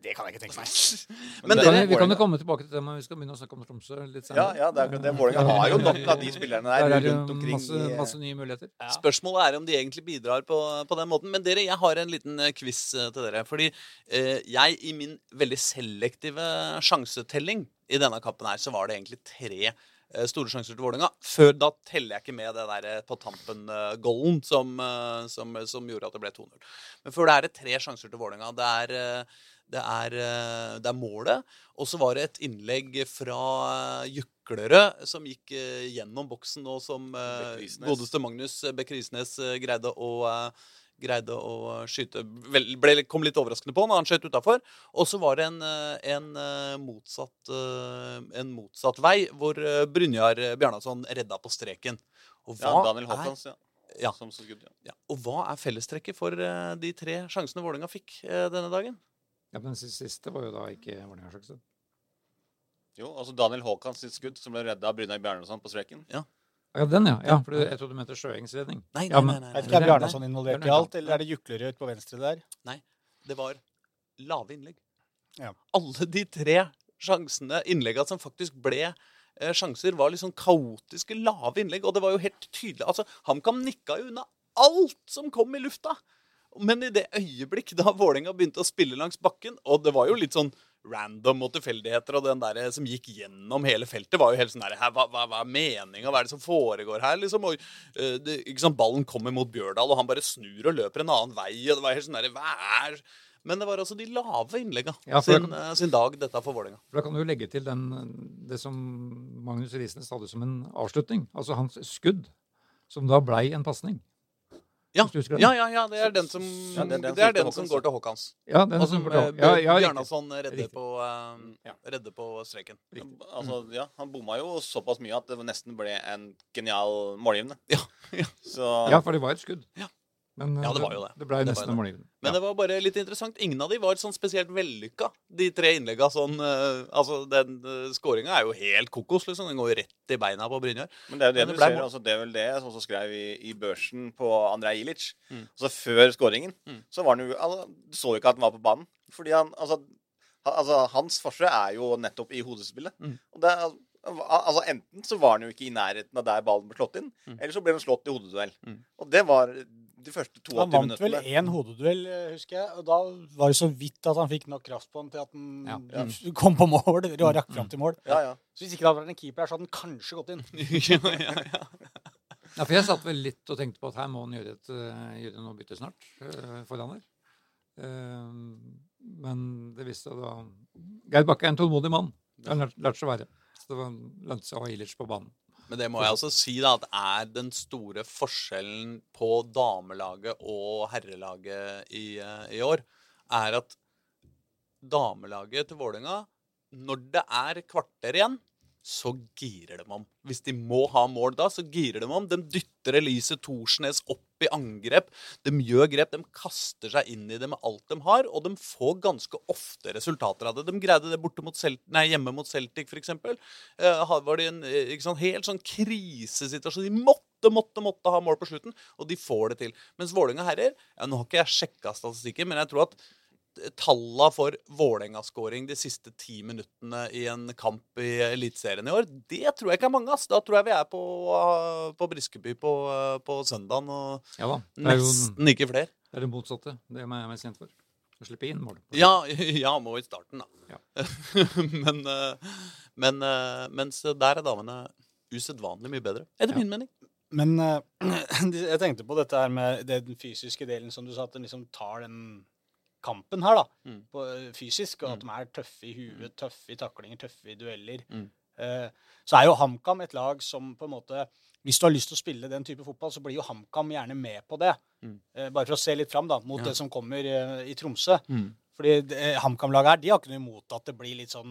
Det kan jeg ikke tenke meg. Men kan, vi kan jo komme tilbake til det, men vi skal begynne å snakke om Tromsø litt senere. ja, det er akkurat det. Vålerenga har jo nok av de spillerne der, Der er rundt omkring. masse, eh, masse nye muligheter. Ja. Spørsmålet er om de egentlig bidrar på, på den måten. Men dere, jeg har en liten eh, quiz eh, til dere. Fordi eh, jeg i min veldig selektive sjansetelling i denne kappen her, så var det egentlig tre store sjanser til Vålerenga. Før da teller jeg ikke med det der på tampen-golden som, som, som gjorde at det ble 2-0. Men før det er det tre sjanser til Vålerenga. Det er det er, eh, det er målet. Og så var det et innlegg fra eh, Juklerød som gikk eh, gjennom boksen, og som godeste Magnus Bekk Risnes eh, greide å greide å skyte vel, ble, Kom litt overraskende på når han skjøt utafor. Og så var det en, en, motsatt, en motsatt vei, hvor Brynjar Bjarnason redda på streken. Og ja, hva, Daniel er, ja. Ja. Ja. ja, og hva er fellestrekket for de tre sjansene Vålerenga fikk denne dagen? Ja, men den siste var jo da ikke Vålerenga-sjanse. Jo, altså Daniel Haakons sitt skudd, som ble redda av Brynjar Bjarnason på streken. Ja, den, ja. ja for jeg trodde du mente Sjøengs redning. Nei, Ja, nei, men- nei, Er nei, ikke. Bjarnason involvert i alt, eller er det Juklerød på venstre der? Nei, Det var lave innlegg. Ja. Alle de tre sjansene, innlegga som faktisk ble eh, sjanser, var sånn kaotiske, lave innlegg. Og det var jo helt tydelig Altså, HamKam nikka jo unna alt som kom i lufta. Men i det øyeblikk da Vålerenga begynte å spille langs bakken, og det var jo litt sånn random og tilfeldigheter, og den der som gikk gjennom hele feltet, var jo helt sånn der Hva, hva, hva er meninga? Hva er det som foregår her? liksom? Og, eh, det, ikke sant, Ballen kommer mot Bjørdal, og han bare snur og løper en annen vei. og det var helt sånn der, hva er... Men det var altså de lave innlegga Ja, sin, eh, sin dag, dette for Vålerenga. Da kan du jo legge til den, det som Magnus Risnes hadde som en avslutning. Altså hans skudd, som da blei en pasning. Ja, ja, ja, ja, det er den som, Ja, det er den det er den som går til Håkans. Ja, den Og som som eh, ja, ja. Bjarnason redder på, eh, Ja. redder på streken. Altså, ja, Han bomma jo såpass mye at det nesten ble en genial målgivende. Ja, ja. Så Ja, for det var et skudd. Ja. Men Ja, eh, det var jo det. Det blei nesten målgivende. Men det var bare litt interessant. Ingen av de var sånn spesielt vellykka, de tre innlegga. Sånn, uh, altså, den uh, skåringa er jo helt kokos, liksom. Den går jo rett i beina på Brynjar. Men det er jo det det du ser. mål. altså Det er vel det som også skrev i, i børsen på Andrej Ilic. Mm. Altså Før skåringen Mm. så var han jo altså, Du så jo ikke at han var på banen. Fordi han altså, ha- altså Hans forsvar er jo nettopp i hodespillet. Mm. Og det, er- altså Enten så var han jo ikke i nærheten av der ballen ble slått inn, Mm. eller så ble han slått i hodeduell. Mm. Og det var de første 82 Han vant vel minuttene. én hodeduell, eh, husker jeg. Og da var det så vidt at han fikk nok kraft på den til at han Ja. Ja. kom på mål. Og var rakk fram til mål. Ja, ja. Så hvis ikke det hadde vært en keeper her, så hadde han kanskje gått inn. ja, for jeg satt vel litt og tenkte på at her må han gjøre, et, eh, gjøre noe bytte snart eh, foran her. Men det viste seg da Geir Bakke er en tålmodig mann. Det har lært, seg å være. Så det var lønte seg å ha Ilic på banen. Men det må jeg også si, da, at er den store forskjellen på damelaget og herrelaget i, eh, i år, er at damelaget til Vålerenga, når det er kvarter igjen, så girer de om. Hvis de må ha mål da, så girer de om. De dytter Elise Thorsnes opp i angrep. De gjør grep. De kaster seg inn i det med alt de har, og de får ganske ofte resultater av det. De greide det borte mot Celt nei, hjemme mot Celtic, f.eks. Eh, var det en sant, helt sånn krisesituasjon. De måtte, måtte, måtte ha mål på slutten, og de får det til. Mens Vålerenga herrer ja, Nå har ikke jeg sjekka statistikken, men jeg tror at talla for Vålerenga-skåring de siste ti minuttene i en kamp i Eliteserien i år, det tror jeg ikke er mange. ass. Da tror jeg vi er på, uh, på Briskeby på, uh, på søndagen, og Ja nesten ikke flere. det, er det motsatte. Det er jeg mest kjent for. Å slippe inn mål. Ja, ja, må i starten, da. Ja. men, uh, men mens der er damene usedvanlig mye bedre, etter Ja. min mening. Men eh, jeg tenkte på dette her med den fysiske delen som du sa, at den liksom tar den kampen her, da. Mm. På, eh, fysisk. Og Mm. at de er tøffe i huet, tøffe i taklinger, tøffe i dueller. Mm. Eh, så er jo HamKam et lag som på en måte Hvis du har lyst til å spille den type fotball, så blir jo HamKam gjerne med på det. Mm. Eh, bare for å se litt fram da, mot Ja. det som kommer eh, i Tromsø. Fordi eh, HamKam-laget her, de har ikke noe imot at det blir litt sånn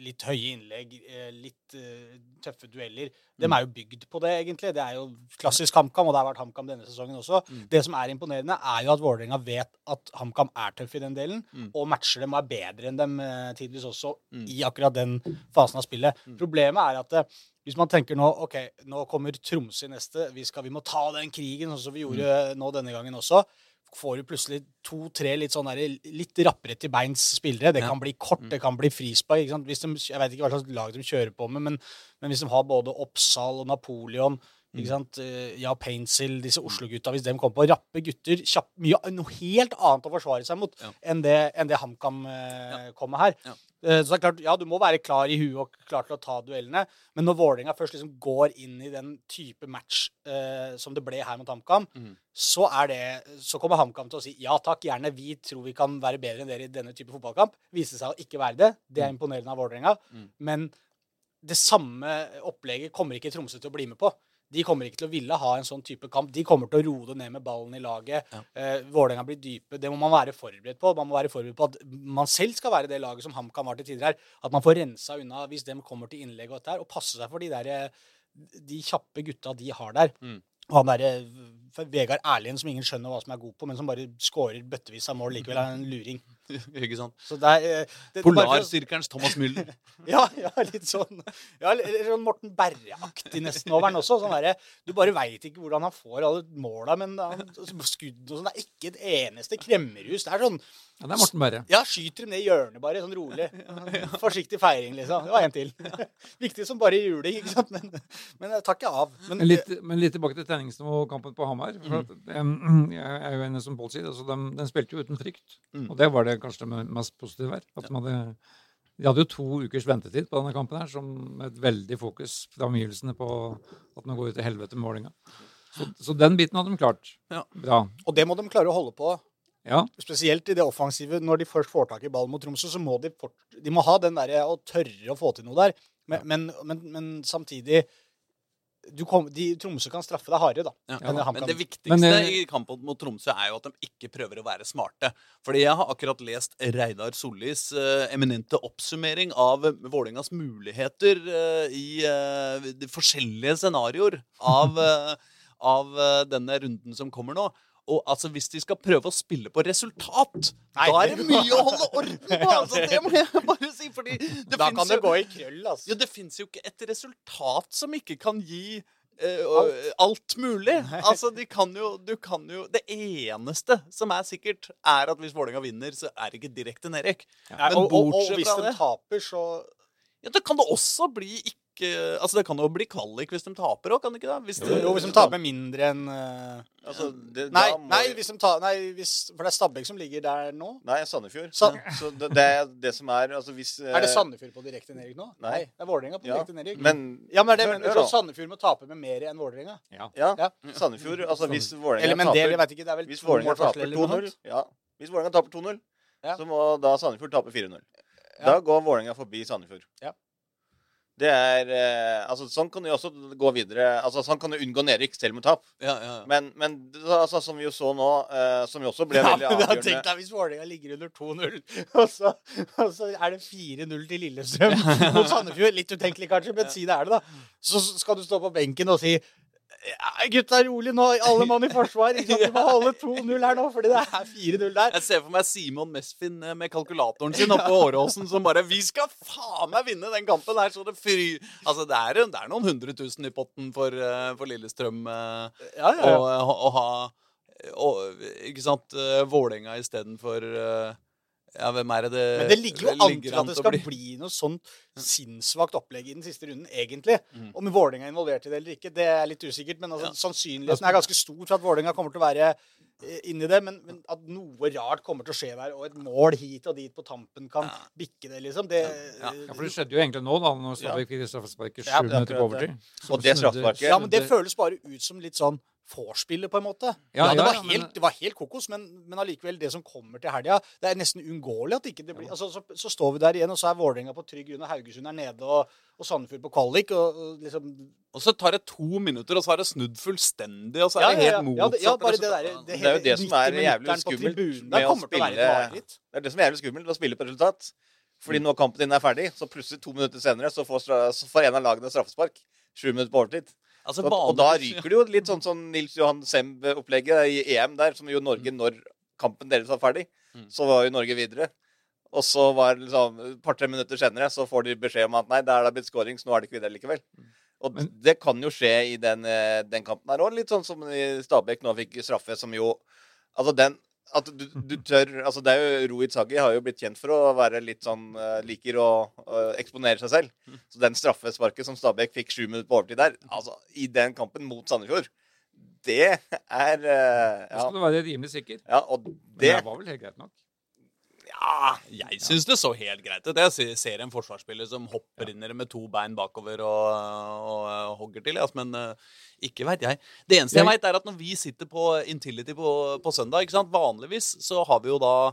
litt høye innlegg, eh, litt uh, tøffe dueller. De Mm. er jo bygd på det, egentlig. Det er jo klassisk HamKam, og det har vært HamKam denne sesongen også. Mm. Det som er imponerende, er jo at Vålerenga vet at HamKam er tøff i den delen, Mm. og matcher dem og er bedre enn dem tidvis også Mm. i akkurat den fasen av spillet. Mm. Problemet er at det, hvis man tenker nå ok, nå kommer Tromsø i neste, vi, skal, vi må ta den krigen, sånn som vi gjorde nå denne gangen også, får du plutselig to-tre litt sånn der, litt rappere til beins spillere. Det Ja. kan bli kort, det kan bli frispark. ikke sant? Hvis de, jeg vet ikke hva slags lag de kjører på med, men, men hvis de har både Oppsal og Napoleon ikke sant? Eh, Ja, Painsil, disse Oslo-gutta, hvis de kommer på rappe gutter kjapp, mye, Noe helt annet å forsvare seg mot Ja. enn det, enn det HamKam eh, kommer her. Ja. Eh, Så det er klart, ja, du må være klar i huet og klar til å ta duellene, men når Vålerenga først liksom går inn i den type match eh, som det ble her mot HamKam, mm. så, er det, så kommer HamKam til å si ja takk, gjerne, vi tror vi kan være bedre enn dere i denne type fotballkamp. Viste seg å ikke være det. Det er imponerende av Vålerenga. Mm. Men det samme opplegget kommer ikke Tromsø til å bli med på. De kommer ikke til å ville ha en sånn type kamp. De kommer til å roe det ned med ballen i laget. Ja. Eh, Vålerenga blir dype. Det må man være forberedt på. Man må være forberedt på at man selv skal være det laget som HamKam var til tider her. At man får rensa unna hvis de kommer til innlegg og dette her, og passe seg for de der eh, de kjappe gutta de har der. Mm. Og han derre Vegard Erlien som ingen skjønner hva som er god på, men som bare scorer bøttevis av mål likevel, er en luring. Ikke sant? Så det eh, Polarsirkelens Thomas Müller. ja, ja, litt sånn ja, litt sånn Morten Berre-aktig nesten over den også. Sånn der, Du bare veit ikke hvordan han får alle måla, men han, skudd og sånn Det er ikke et eneste kremmerhus. Det er sånn Ja, det er Morten Berre. Ja, skyter dem ned i hjørnet bare, sånn rolig. Forsiktig feiring, liksom. Det var en til. Viktig som bare juling, ikke sant. Men, men jeg tar ikke av. Men, Men litt, men litt tilbake til treningsnivå og kampen på Hamar. For at, em, jeg er jo enig som Pål sier. Altså, den, den spilte jo uten frykt. Mm. Og det var det kanskje det mest positive her. At de, hadde, de hadde jo to ukers ventetid på denne kampen her, som med et veldig fokus fra omgivelsene på at man går ut i helvete med målinga. Så, så den biten hadde de klart. Ja. Bra. og det må de klare å holde på. Ja. Spesielt i det offensive. Når de først får tak i ballen mot Tromsø, så må de, fort, de må ha den derre å tørre å få til noe der. Men, men, men, men samtidig kom, de, Tromsø kan straffe deg hardere, da. Ja. Ja, Men det viktigste Men, eh, i kampen mot Tromsø er jo at de ikke prøver å være smarte. Fordi jeg har akkurat lest Reidar Sollis uh, eminente oppsummering av uh, Vålerengas muligheter i de forskjellige scenarioer av, av denne runden som kommer nå. Og altså, hvis de skal prøve å spille på resultat, Nei, da er det- det mye å holde orden på! Altså, det må jeg bare si, fordi det Da kan det jo- gå i krøll, altså. ja, det fins jo ikke et resultat som ikke kan gi eh, alt. alt mulig. Altså, de kan jo, du kan jo Det eneste som er sikkert, er at hvis Vålerenga vinner, så er det ikke direkte nedrykk. Ja. Men og, og, og hvis de taper, så Ja, det kan det også bli ikke Altså, det kan jo bli kvalik hvis de taper òg, kan det ikke det? Hvis Jo, jo, hvis de taper mindre enn eh, Altså, det, Nei, da må nei, vi- hvis de ta, nei hvis, for det er Stabæk som ligger der nå. Nei, Sandefjord. Sand... Så det, det er det som er altså hvis Er det eh, Sandefjord på direkte nedrykk nå? Nei. det er Vålerenga på Ja, direkte nedrykk. Men ja, men det er det, men. Sandefjord må tape med mer enn Vålerenga. ja. Ja, Ja. Sandefjord Altså hvis Eller Vålerenga men det, jeg taper er Hvis Vålerenga taper 2-0. Ja. Hvis Vålerenga taper 2-0, Ja. så må da Sandefjord tape 4-0. Ja. Da går Vålerenga forbi Sandefjord. Ja. Det er eh, Altså, sånn kan du også gå videre Altså, sånn kan du unngå nedrykk selv med tap. Ja, ja. Men, men altså, som vi jo så nå, eh, som jo også ble Ja, veldig men da avgjørende Tenk deg hvis Vålerenga ligger under 2-0, og, så- og så er det 4-0 til Lillestrøm mot Sandefjord. Litt utenkelig kanskje, men si det er det, da. Så skal du stå på benken og si ja, gutta, rolig nå. Alle mann i forsvar. Ikke sant? Vi må holde 2-0 her nå, fordi det er 4-0 der. Jeg ser for meg Simon Mesfin eh, med kalkulatoren sin oppe på Åråsen som bare 'Vi skal faen meg vinne den kampen her!' Så det fry... Altså, det er, det er noen hundre tusen i potten for, eh, for Lillestrøm eh, Ja, ja, å, å, å ha å, Ikke sant? Vålerenga istedenfor uh, Ja, hvem er det det Men det ligger jo an til at det skal bli noe sånt sinnssvakt opplegg i den siste runden, egentlig. Om Vålerenga er involvert i det eller ikke, det er litt usikkert. Men altså, Ja. sannsynligheten er ganske stor for at Vålerenga kommer til å være eh, inni det. Men, men at noe rart kommer til å skje der, og et mål hit og dit på tampen kan Ja. bikke det, liksom det, Ja. ja, for det skjedde jo egentlig nå, da, når Stabæk fikk straffesparket sju er minutter på overtid. Og det straffesparket- Ja, men det føles bare ut som litt sånn vorspielet, på en måte. Ja, Ja, det, var helt, det var helt kokos, men, men allikevel, det som kommer til helga Det er nesten uunngåelig at ikke det blir altså, så, så står vi der igjen, og så er Vålerenga på trygg grunn, og Haugesund er nede, og, og Sandefjord på kvalik, og, og liksom Og så tar det to minutter, og så er det snudd fullstendig, og så er det helt ja, motsatt. det- ja, bare det der, Det er jo det som er jævlig skummelt med å spille- Det er det som er jævlig skummelt, å spille på resultat. Fordi når kampen din er ferdig, så plutselig to minutter senere så får, så får en av lagene straffespark. Sju minutter på overtid. Altså, Og, og da ryker det jo litt sånn som Nils Johan Semb-opplegget i EM der, som jo Norge, når kampen deres var ferdig, Mm. så var jo Norge videre. Og så var det liksom et par-tre minutter senere så får de beskjed om at nei, der er det blitt scoring, så nå er det ikke videre likevel. Og Men- det kan jo skje i den, eh, den kampen her òg. Litt sånn som i Stabæk nå fikk straffe, som jo Altså den at du, du tør altså det er jo Rohit Sagi har jo blitt kjent for å være litt sånn eh, Liker å uh, eksponere seg selv. Så den straffesparket som Stabæk fikk sju minutter på overtid der, altså i den kampen mot Sandefjord, det er eh, Da skal du være rimelig sikker. ja, og Men det det var vel helt greit nok. Ja, Jeg syns det så helt greit ut. Jeg ser- en forsvarsspiller som hopper inn med to bein bakover og, og, og hogger til. Altså, men eh, ikke veit jeg. Det eneste jeg Jeg- veit, er at når vi sitter på Intility på, på søndag ikke sant? Vanligvis så har vi jo da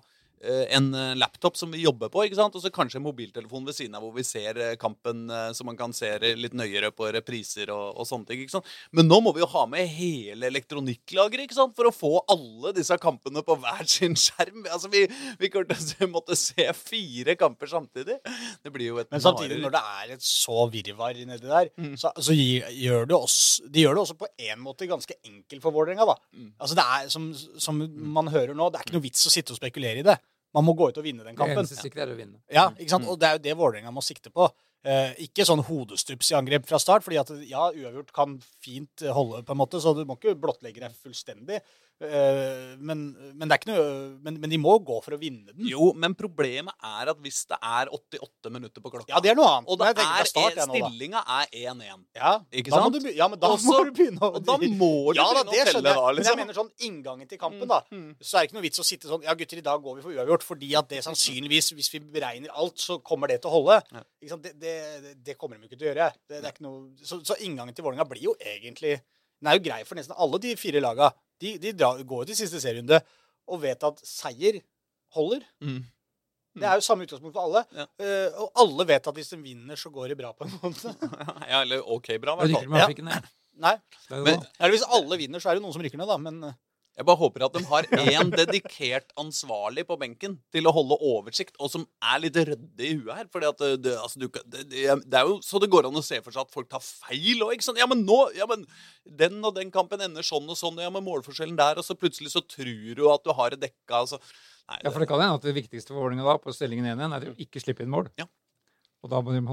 en eh, laptop som vi jobber på, ikke sant? og så kanskje en mobiltelefon ved siden av hvor vi ser eh, kampen eh, så man kan se litt nøyere på repriser og, og sånne ting. ikke sant? Men nå må vi jo ha med hele elektronikklageret ikke sant? for å få alle disse kampene på hver sin skjerm. Altså, Vi, vi måtte se fire kamper samtidig. Det blir jo et Men samtidig, når det er et så virvar nedi der, Mm. så, så gjør det oss De gjør det også på en måte ganske enkelt for Vålerenga, da. Mm. Altså det er, som, som man hører nå, det er ikke noe vits å sitte og spekulere i det. Man må gå ut og vinne den kampen. Det eneste sikre er å vinne. Ja, ikke Mm. sant? Og det er jo det Vålerenga må sikte på. Eh, ikke sånn hodestups i angrep fra start, fordi at ja, uavgjort kan fint holde, på en måte, så du må ikke blottlegge deg fullstendig. Eh, men, men, det er ikke noe, men, men de må gå for å vinne den. Jo, men problemet er at hvis det er 88 minutter på klokka Ja, det er noe annet. Og det er, start, jeg stillinga er 1-1. Ja, Ikke da sant? du, ja, men da Også, må du begynne å Og da må du ja, da, det å skjønner telle, da. Men jeg liksom. mener sånn inngangen til kampen, da. Så er det ikke noe vits å sitte sånn Ja, gutter, i dag går vi for uavgjort. Fordi at det sannsynligvis, hvis vi beregner alt, så kommer det til å holde. Ja. Ikke sant? Det, det, det kommer de ikke til å gjøre. Det, det er ikke noe, så, så inngangen til Vålerenga blir jo egentlig Den er jo grei for nesten alle de fire laga. De, de drar, går jo til siste serierunde og vet at seier holder. Mm. Det er jo samme utgangspunkt for alle. Ja. Uh, og alle vet at hvis de vinner, så går det bra, på en måte. Ja, eller OK bra, i hvert fall. Ja. Nei. Men-. Eller hvis alle vinner, så er det noen som rykker ned, da. Men eh, Jeg bare håper at de har én dedikert ansvarlig på benken til å holde oversikt, og som er litt ryddig i huet her. Fordi at det, det, altså, du, det, det er jo så det går an å se for seg at folk tar feil òg. Ja, men nå Ja, men den og den kampen ender sånn og sånn, ja, men målforskjellen der, og så plutselig så tror du at du har det dekka, altså. Nei, Ja, for det kan hende at det viktigste for Vålerenga da, på stillingen 1-1, er å ikke slippe inn mål. Ja. Og da må de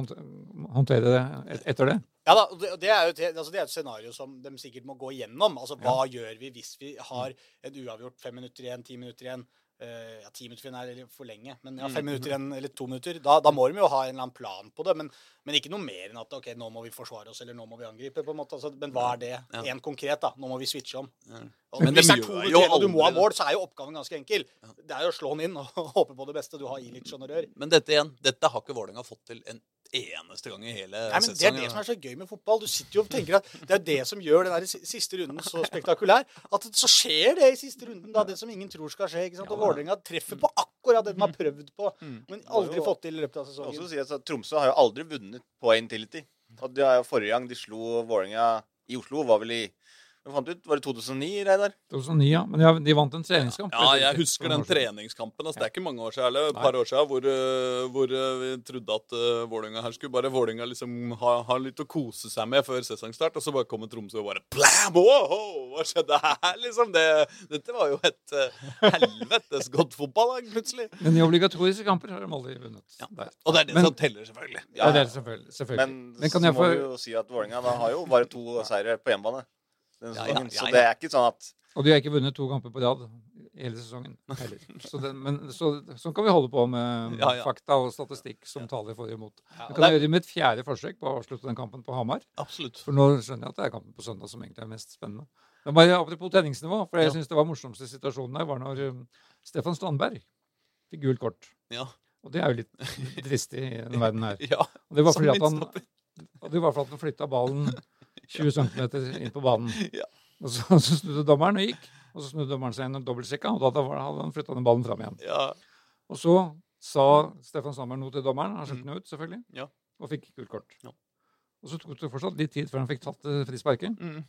håndtere det etter det. Ja da, det, er jo altså det er et scenario som de sikkert må gå igjennom. Altså, Hva gjør vi hvis vi har et uavgjort fem minutter igjen, ti minutter igjen? Uh, ja, Ti minutter igjen er for lenge, men ja, fem minutter igjen eller to minutter. Da, da må de jo ha en eller annen plan på det, men, men ikke noe mer enn at ok, nå må vi forsvare oss, eller nå må vi angripe. på en måte. Altså, men hva er det? Ja. En konkret, da. Nå må vi switche om. Ja. Og Men hvis det er to minutter igjen, og du må ha mål, så er jo oppgaven ganske enkel. Det er jo å slå den inn og håpe på det beste. Du har Ilic og rør. Men dette igjen, dette har ikke Vålerenga fått til en eneste gang i hele Nei, men Det er det som er så gøy med fotball. Du sitter jo og tenker at Det er det som gjør den der siste runden så spektakulær. At så skjer det i siste runden, da, det som ingen tror skal skje. ikke sant? Og Vålerenga treffer på akkurat det de har prøvd på, men aldri fått til i løpet av sesongen. også sies at Tromsø har jo aldri vunnet på Intility. Og det er jo Forrige gang de slo Vålerenga i Oslo, var vel i Hva fant ut? Var det 2009, Reidar? 2009, ja. Men ja, de vant en treningskamp. Ja, jeg husker den treningskampen. Altså, det er ikke mange år siden, eller et par år siden, hvor, øh, hvor øh, vi trodde at uh, Vålinga her skulle bare Vålinga liksom ha, ha litt å kose seg med før sesongstart, og så bare kommer Tromsø og bare blam! Wow, hva skjedde her, liksom? Det, dette var jo et uh, helvetes godt fotballag, plutselig. Men i obligatoriske kamper har de aldri vunnet. Ja. Og det er det Men- som teller, selvfølgelig. Ja, det er det selvfølgelig. selvfølgelig. Men, Men kan så jeg må få vi jo si at Vålinga da har jo bare to seire på hjemmebane. Denne Ja, ja, sesongen. ja, Så det er ikke sånn at Og de har ikke vunnet to kamper på rad hele sesongen heller. Så, det, men, så, sånn kan vi holde på med Ja, ja. fakta og statistikk som taler for og imot. Ja, Vi og kan det gjøre det med et fjerde forsøk på å avslutte den kampen på Hamar. Absolutt. For nå skjønner jeg at det er kampen på søndag som egentlig er mest spennende. Men bare apropos treningsnivå, for jeg Ja. synes det var morsomste situasjonen her var når um, Stefan Strandberg fikk gult kort. Ja. Og det er jo litt dristig i denne verden her. ja. Og det var fordi at han, det var fordi at han flytta ballen 20 cm inn på banen. Ja. Og så, så snudde dommeren og gikk. Og så snudde dommeren seg inn og dobbeltsjekka, og da hadde han flytta den ballen fram igjen. Ja. Og så sa Stefan Sammer noe til dommeren. Han skjønte den ut, selvfølgelig. Ja. Og fikk gult kort. Ja. Og så tok det fortsatt litt tid før han fikk tatt eh, frisparket. Mm.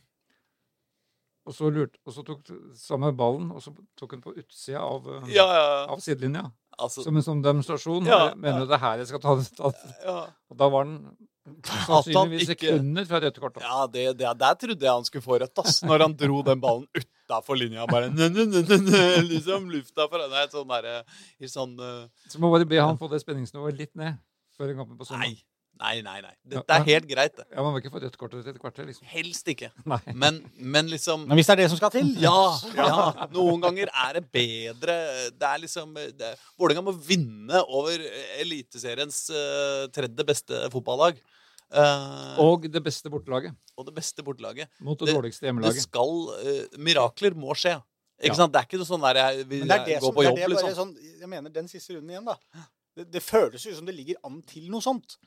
Og så, lurt, og så tok samme ballen, og så tok han på utsida av, eh, ja, ja. av sidelinja. Altså, Som en sånn demonstrasjon. Ja, mener du det er her jeg skal ta det? Ja. og da var den sannsynligvis sekunder fra rødt kort. Ja, det, det, der trodde jeg han skulle få rødt, ass. Når han dro den ballen utafor linja. Bare nø, nø, nø, nø, nø, liksom lufta for henne. Sånn derre i sånn Uh, Så må bare be han få det spenningsnivået litt ned før kampen på søndag. Nei. Nei, nei, nei. Dette er helt greit, det. Ja, Man vil ikke få rødt kort etter et kvarter, liksom. Helst ikke. Nei. Men, men liksom Men hvis det er det som skal til Ja, ja. Noen ganger er det bedre Det er liksom det, Vålerenga må vinne over Eliteseriens uh, tredje beste fotballag. Uh, og, Og det beste bortelaget det beste bortelaget. mot det, Det- dårligste Det skal uh, Mirakler må skje. Ikke Ja. sant? Det er ikke noe sånn der jeg, vil Men det er det går som, på det er jobb, det bare liksom. sånn, Jeg mener den siste runden igjen, da. Det, det føles jo som det ligger an til noe sånt.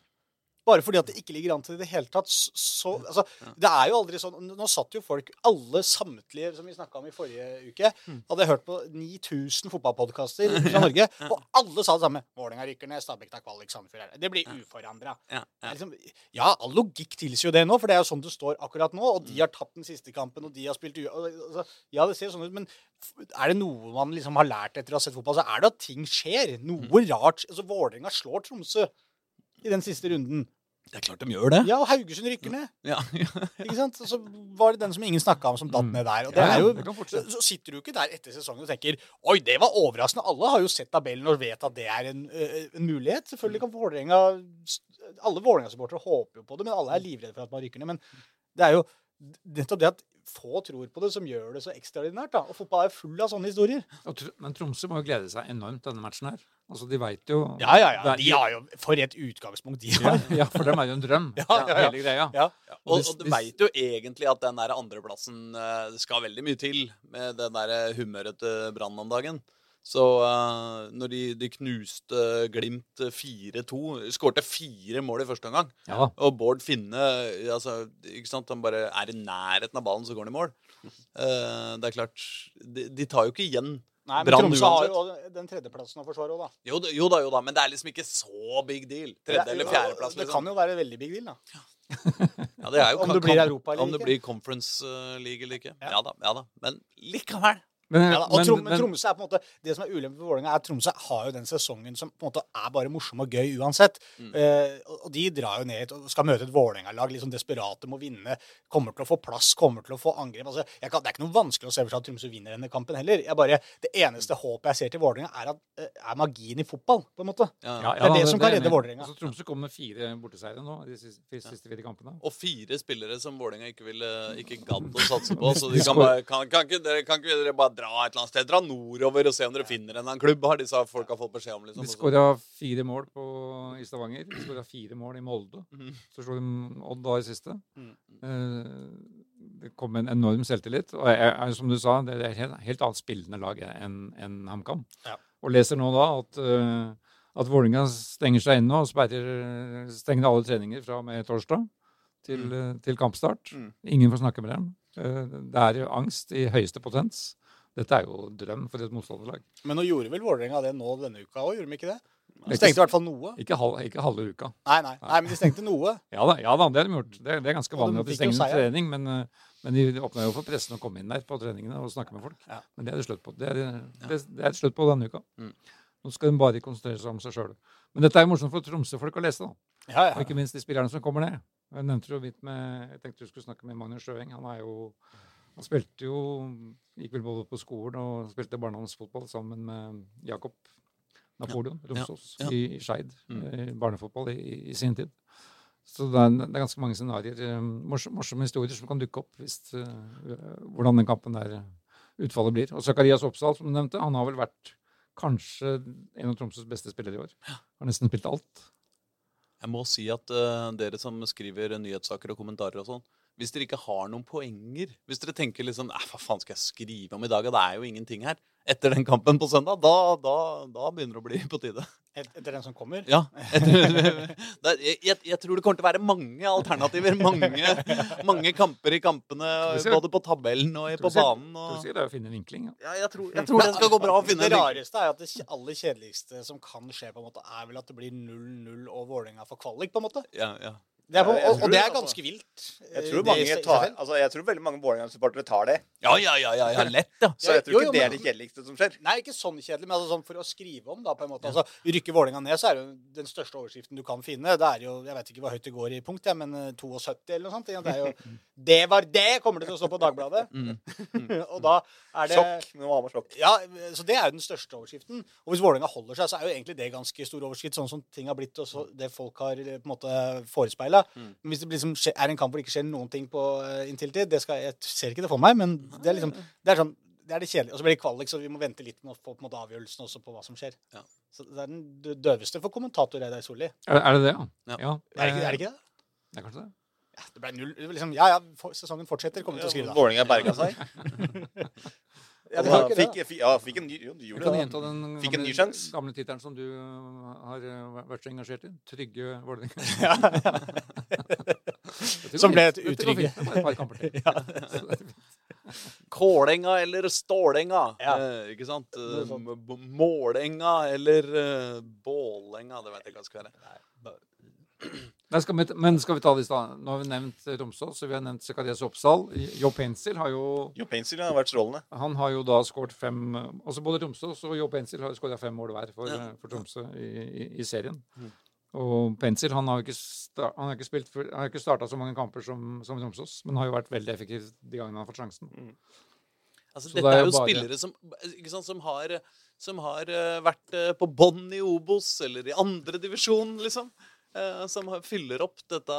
Bare fordi at det ikke ligger an til det i det hele tatt. Så, så altså, Det er jo aldri sånn Nå satt jo folk, alle samtlige som vi snakka om i forrige uke, Mm. hadde hørt på 9000 fotballpodkaster fra Norge, og alle sa det samme. Vålerenga rykker ned, Stabæk tar kvalik, Sandefjord er Det blir uforandra. Ja, Liksom, ja, all logikk tilsier jo det nå, for det er jo sånn det står akkurat nå. Og de har tatt den siste kampen, og de har spilt u... Altså, ja, det ser sånn ut, men er det noe man liksom har lært etter å ha sett fotball, så er det at ting skjer. Noe rart. Altså, Vålerenga slår Tromsø i den siste runden. Det er klart de gjør det. Ja, og Haugesund rykker ned. Ja, ja. Ikke sant? Og så var det den som ingen snakka om, som datt Mm. ned der. Og det er jo, så, sitter du ikke der etter sesongen og tenker Oi, det var overraskende. Alle har jo sett tabellen og vet at det er en, en mulighet. Selvfølgelig kan Vålerenga Alle Vålerenga-supportere håper jo på det, men alle er livredde for at man rykker ned. Men det er jo nettopp det at få tror på det, som gjør det så ekstraordinært. da. Og fotball er full av sånne historier. Men Tromsø må jo glede seg enormt denne matchen her. Altså, De veit jo Ja, ja, ja. De har jo For et utgangspunkt de ja, har. ja, for dem er jo en drøm, Ja, ja, ja. hele greia. Ja. Og, og du veit jo egentlig at den der andreplassen eh, Det skal veldig mye til med den der humøret til Brann om dagen. Så uh, når de, de knuste Glimt 4-2 Skårte fire mål i første omgang. Ja. Og Bård Finne altså, ikke sant? Han bare er i nærheten av ballen, så går han i mål. Uh, det er klart De, de tar jo ikke igjen. Nei, men Brann Tromsø har jo den tredjeplassen å forsvare òg, da. Jo, jo da, jo da, men det er liksom ikke så big deal. Tredje eller fjerdeplass. Det Liksom. kan jo være veldig big deal, da. Ja, det er jo Om kan- det blir kan- Europa eller Om det ikke. blir Conference eh, League eller ikke. Ja. Ja da, ja da. Men likevel. Men, Ja, og men, Trom, men men, Tromsø er på en måte Det som er ulempen for Vålerenga, er at Tromsø har jo den sesongen som på en måte er bare morsom og gøy uansett. Mm. Eh, og de drar jo ned og skal møte et Vålerenga-lag liksom desperate må vinne. Kommer til å få plass, kommer til å få angrep. Altså, jeg kan, det er ikke noe vanskelig å se for seg at Tromsø vinner denne kampen heller. Jeg bare, det eneste håpet jeg ser til Vålerenga, er, at, eh, er magien i fotball, på en måte. Ja. ja, det er det, det som kan redde. Vålerenga. Altså, Tromsø kommer med fire borteseiere nå de siste, de siste fire kampene. Og fire spillere som Vålerenga ikke ville Ikke gadd å satse på. Så De kan, bare, kan, kan, ikke, dere, kan ikke dere bare dra et eller annet sted? Dra nordover og se om dere finner en eller annen klubb, har disse folka fått beskjed om. liksom. De skåra fire mål på, i Stavanger. De skåra fire mål i Molde. Mm. Så slo de Odd da i siste. Mm. Eh, det kom en enorm selvtillit. Og jeg, jeg, som du sa, det er helt, helt annet spillende lag enn en HamKam. Ja. Og leser nå da at, uh, at Vålerenga stenger seg inne og sperrer, stenger alle treninger fra og med torsdag til, mm. til kampstart. Mm. Ingen får snakke med dem. Eh, det er jo angst i høyeste potens. Dette er jo drøm for et motstanderlag. Men nå gjorde vel Vålerenga det nå denne uka òg, gjorde de ikke det? De stengte i hvert fall noe. ikke, halv, ikke halve uka. Nei, nei, nei, men de stengte noe. Ja da, ja da det har de gjort. Det, det er ganske vanlig at de stenger en trening, men, eh, men de åpna jo for pressen å komme inn der på treningene og snakke med folk. Ja. Men det er det slutt på. Det er det, det er slutt på denne uka. Mm. Nå skal de bare konsentrere seg om seg sjøl. Men dette er jo morsomt for Tromsø-folk å lese, da. Ja, Og ikke minst de spillerne som kommer ned. Jeg nevnte jo vidt med, jeg tenkte du skulle snakke med Magnus Sjøeng. Han er jo han spilte jo Gikk vel både på skolen og spilte barndomsfotball sammen med Jakob Napoleon Romsås ja. i, i Skeid. Mm. eh, Barnefotball i, i sin tid. Så det er, det er ganske mange scenarioer. Morsom, Morsomme, historier som kan dukke opp hvis eh, hvordan den kampen der eh, utfallet blir. Og Zakarias Oppsal, som du nevnte, han har vel vært kanskje en av Tromsøs beste spillere i år. Har nesten spilt alt. Jeg må si at uh, dere som skriver nyhetssaker og kommentarer og sånn, hvis dere ikke har noen poenger Hvis dere tenker liksom sånn hva faen skal jeg skrive om i dag? Og det er jo ingenting her. Etter den kampen på søndag, da, da, da begynner det å bli på tide. Etter den som kommer. Ja. Etter, er- jeg, jeg tror det kommer til å være mange alternativer. Mange, mange kamper i kampene, både på tabellen og på banen. Tror Og, du sier det er å finne en vinkling? Ja. ja, jeg, tror, jeg tror det skal gå bra å finne Det vinkling. Det rareste er at det aller kjedeligste som kan skje, på en måte, er vel at det blir 0-0 og Vålerenga får kvalik, på en måte. Ja, ja. Det er på, og, og det det, er altså. ganske vilt. Jeg eh, tror, mange tar, altså, jeg tror veldig mange Vålerenga-supportere tar det. ja, ja, ja, ja, ja lett, ja. Så jeg tror Jo, jo, ikke det er det kjedeligste som skjer. Nei, ikke sånn kjedelig, men altså sånn for å skrive om, da, på en måte. Altså, rykker Vålerenga ned, så er det jo den største overskriften du kan finne. Det er jo, jeg vet ikke hva høyt det går i punkt, ja, men eh, 72 eller noe sånt. Det er jo Det var det! Kommer det til å stå på Dagbladet. og da er det Sjokk. Nå var man sjokk. Ja, så det er jo den største overskriften. Og hvis Vålerenga holder seg, så er jo egentlig det ganske stor overskrift, sånn som ting har blitt, og så det folk har eh, på en måte forespeila. Mm. Men hvis det liksom er en kamp hvor det ikke skjer noen ting på uh, inntil tid, det skal, jeg ser ikke det for meg, men det er liksom Det er sånn det er det kjedelige. Og så blir det kvalik, så vi må vente litt med å få på en måte avgjørelsen også på hva som skjer. Ja. Så det er den døveste for kommentator Reidar Solli. Er, er det det, ja? Ja. Er det ikke er det? Ikke det? Det er kanskje det. Ja, det ble null liksom, Ja ja, sesongen fortsetter, kommer vi til å skrive da. Vålerenga berga seg. Ja, det fikk, fikk, ja, fikk en ny Jo, gjorde kan det. gjenta den Fikk en ny gamle, sjans. gamle tittelen som du uh, har uh, vært så engasjert i. Trygge Vålerenga. Ja, ja. Som ble et utrygge. Kålenga eller Stålenga. Ja. Eh, ikke sant? Eh, Målenga eller uh, Bålenga. Det vet jeg ikke hva det skal være. Nei, skal vi, men skal vi ta i stad? Nå har vi nevnt eh, Romsås, så vi har nevnt Sekadias Oppsal. Jo Pencil har jo Jo, Pencil har vært strålende. Han har jo da skåret fem eh, Altså både Romsås og Jo Pencil har skåra fem mål hver for, Ja. eh, for Tromsø i, i, i serien. Mm. Og Pencil han har jo ikke, sta, han har ikke, spilt han har ikke starta så mange kamper som, som Romsås, men har jo vært veldig effektiv de gangene han har fått sjansen. Altså, Så dette det er er jo bare- spillere som, sant, som har, som har vært på bånn i Obos eller i andre divisjon, liksom. Eh, som fyller opp dette,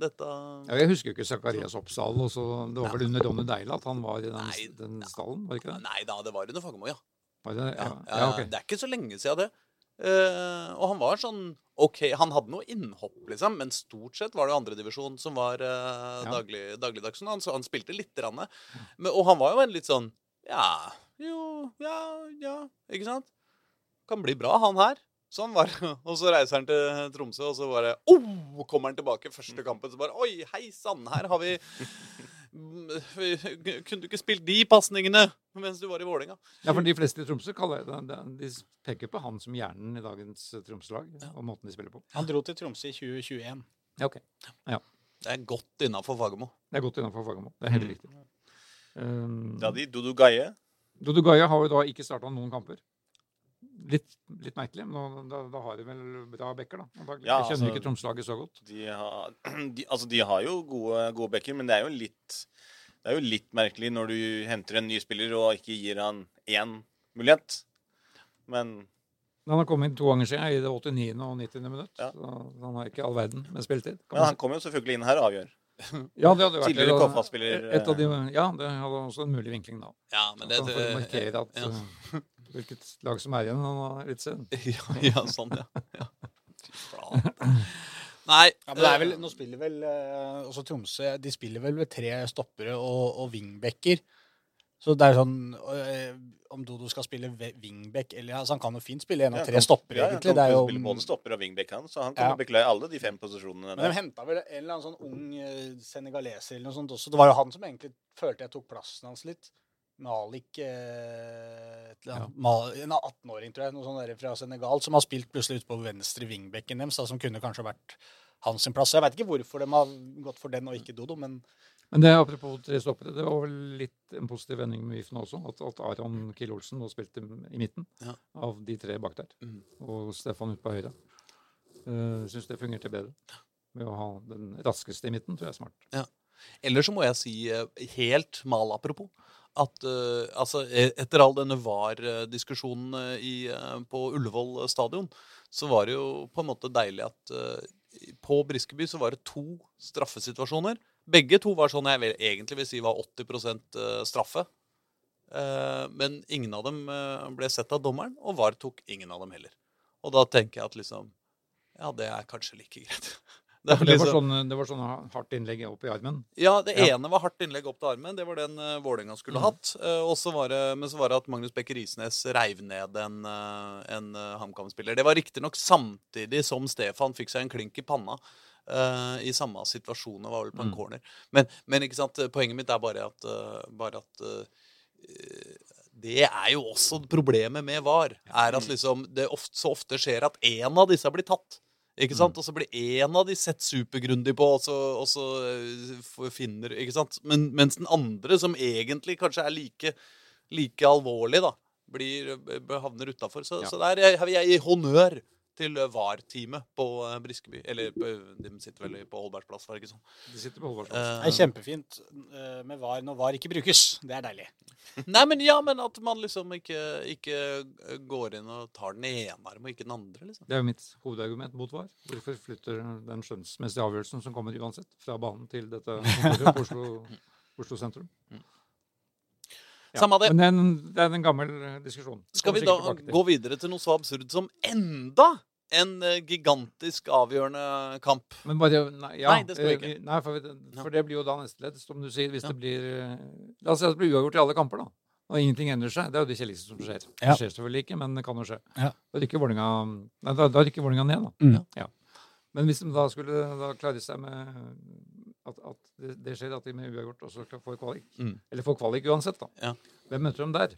dette Ja, jeg husker jo ikke Zakarias Oppsal. Det var vel under Ronny Deila at han var i den, Nei, den stallen? var det ikke det? Nei da, det var under Fagermo, ja. Var det, Ja, ja, ja, okay. Det er ikke så lenge siden det. Uh, og han var sånn OK, han hadde noe innhopp, liksom, men stort sett var det jo andredivisjon som var uh, daglig, dagligdags. Han, så han spilte lite grann. Men, og han var jo en litt sånn Ja, jo, ja, ja. Ikke sant? Kan bli bra, han her. Sånn var det. Og så reiser han til Tromsø, og så bare oh, kommer han tilbake første kampen. Så bare Oi, hei sann, her har vi Kunne du ikke spilt de pasningene mens du var i Vålerenga? Ja, for de fleste i Tromsø kaller det, de, de peker på han som hjernen i dagens eh, Tromsø-lag, og måten de spiller på. Han dro til Tromsø i 2021. Ja, ok. Det er godt innafor Fagermo. Det er godt innenfor Fagermo. Det er helt riktig. Um, ja, de Dodo Gaie Dodo Gaie har jo da ikke starta noen kamper. Litt, litt merkelig, men da, da har de vel bra bekker, da. antagelig. Ja, jeg kjenner altså- ikke Tromsø-laget så godt. de har, de, altså, de har jo gode, gode bekker, men det er jo litt Det er jo litt merkelig når du henter en ny spiller og ikke gir han én mulighet. Men Han har kommet inn to ganger siden, i det 89. og 90. minutt. Ja. Så han har ikke all verden med spilletid. Men han kommer jo selvfølgelig inn her og avgjør. Ja, det hadde vært Tidligere da. Av de, ja, det hadde også en mulig vinkling da. Ja, men det, for å markere at ja. hvilket lag som er igjen i Eliteserien. ja, ja, sånn, ja. ja. Nei Ja, men det er vel, nå spiller vel eh, også Tromsø De spiller vel med tre stoppere og, og wingbacker. Så det er sånn eh, Om Dodo skal spille wingback eller altså Han kan jo fint spille en av Ja, tre stoppere, ja, han kan Det er jo spille både stopper og wingback, han, så han kan Ja. jo beklage alle de fem posisjonene Men de henta vel en eller annen sånn ung eh, senegaleser eller noe sånt også. Det var jo han som egentlig følte jeg tok plassen hans litt. Malik eh, eller En 18-åring, tror jeg, noe sånt der fra Senegal, som har spilt plutselig ute på venstre wingbacken deres, som kunne kanskje vært hans plass. Jeg veit ikke hvorfor de har gått for den og ikke Dodo, men Men det apropos tre stoppere, det var vel litt en positiv vending med VIF også, at, at Aron Kiel Olsen nå spilte i midten Ja. av de tre bak der, Mm. og Stefan ut på høyre. Uh, Syns det fungerte bedre. Med å ha den raskeste i midten, tror jeg er smart. Eller så må jeg si, eh, helt mal apropos, at uh, altså, e- etter all denne VAR-diskusjonen uh, på Ullevål stadion, så var det jo på en måte deilig at uh, på Briskeby så var det to straffesituasjoner. Begge to var sånn jeg vil, egentlig vil si var 80 eh, straffe. Men ingen av dem ble sett av dommeren, og VAR tok ingen av dem heller. Og da tenker jeg at liksom Ja, det er kanskje like greit. Det det var, sånn, det var sånn hardt innlegg opp i armen. Ja, det Ja. ene var hardt innlegg opp til armen. Det var den uh, Vålerenga skulle Mm. hatt. Uh, var det, men så var det at Magnus Bekker Risnes reiv ned en, uh, en uh, HamKam-spiller. Det var riktignok samtidig som Stefan fikk seg en klink i panna. Uh, I samme situasjon. og var vel på en Mm. corner. Men, men ikke sant, poenget mitt er bare at, bare at det er jo også problemet med VAR. Er at liksom det ofte, så ofte skjer at én av disse blir tatt. Ikke sant? Og så blir én av de sett supergrundig på, og så, og så eh, finner Ikke sant? Men, mens den andre, som egentlig kanskje er like, like alvorlig, da, blir, havner utafor. Så, Ja. så der er jeg i honnør til eh, VAR-teamet på eh, Briskeby. Eller eh, de sitter vel på Holbergsplass, var det ikke sånn? De sitter på Holbergsplass. Uh, Det er kjempefint med VAR når VAR ikke brukes. Det er deilig. Nei, men ja, men at man liksom ikke, ikke går inn og tar den ene armen og ikke den andre, liksom. Det er jo mitt hovedargument mot VAR. Hvorfor flytter den skjønnsmessige avgjørelsen som kommer uansett, fra banen til dette på Oslo, Oslo sentrum? Samme det. Men det er, en, gammel eh, diskusjon. Skal vi da gå videre til noe så absurd som enda en eh, gigantisk avgjørende kamp? Men bare, nei, ja, Nei, det skal vi eh, ikke. Nei, for, for det blir jo da neste ledd, som du sier. Hvis Ja. det blir eh, La oss si at det blir uavgjort i alle kamper, da. Og ingenting endrer seg. Det er jo det kjedeligste som skjer. Ja. Det skjer selvfølgelig ikke, men det kan jo skje. Ja. Da rykker Vålerenga nei, da, da rykker Vålerenga ned, da. Mm. Ja. Men hvis de da skulle da klare seg med at, at det, det skjer at de med uavgjort også skal- får kvalik, Mm. eller får kvalik uansett, da. Ja. Hvem møter de der?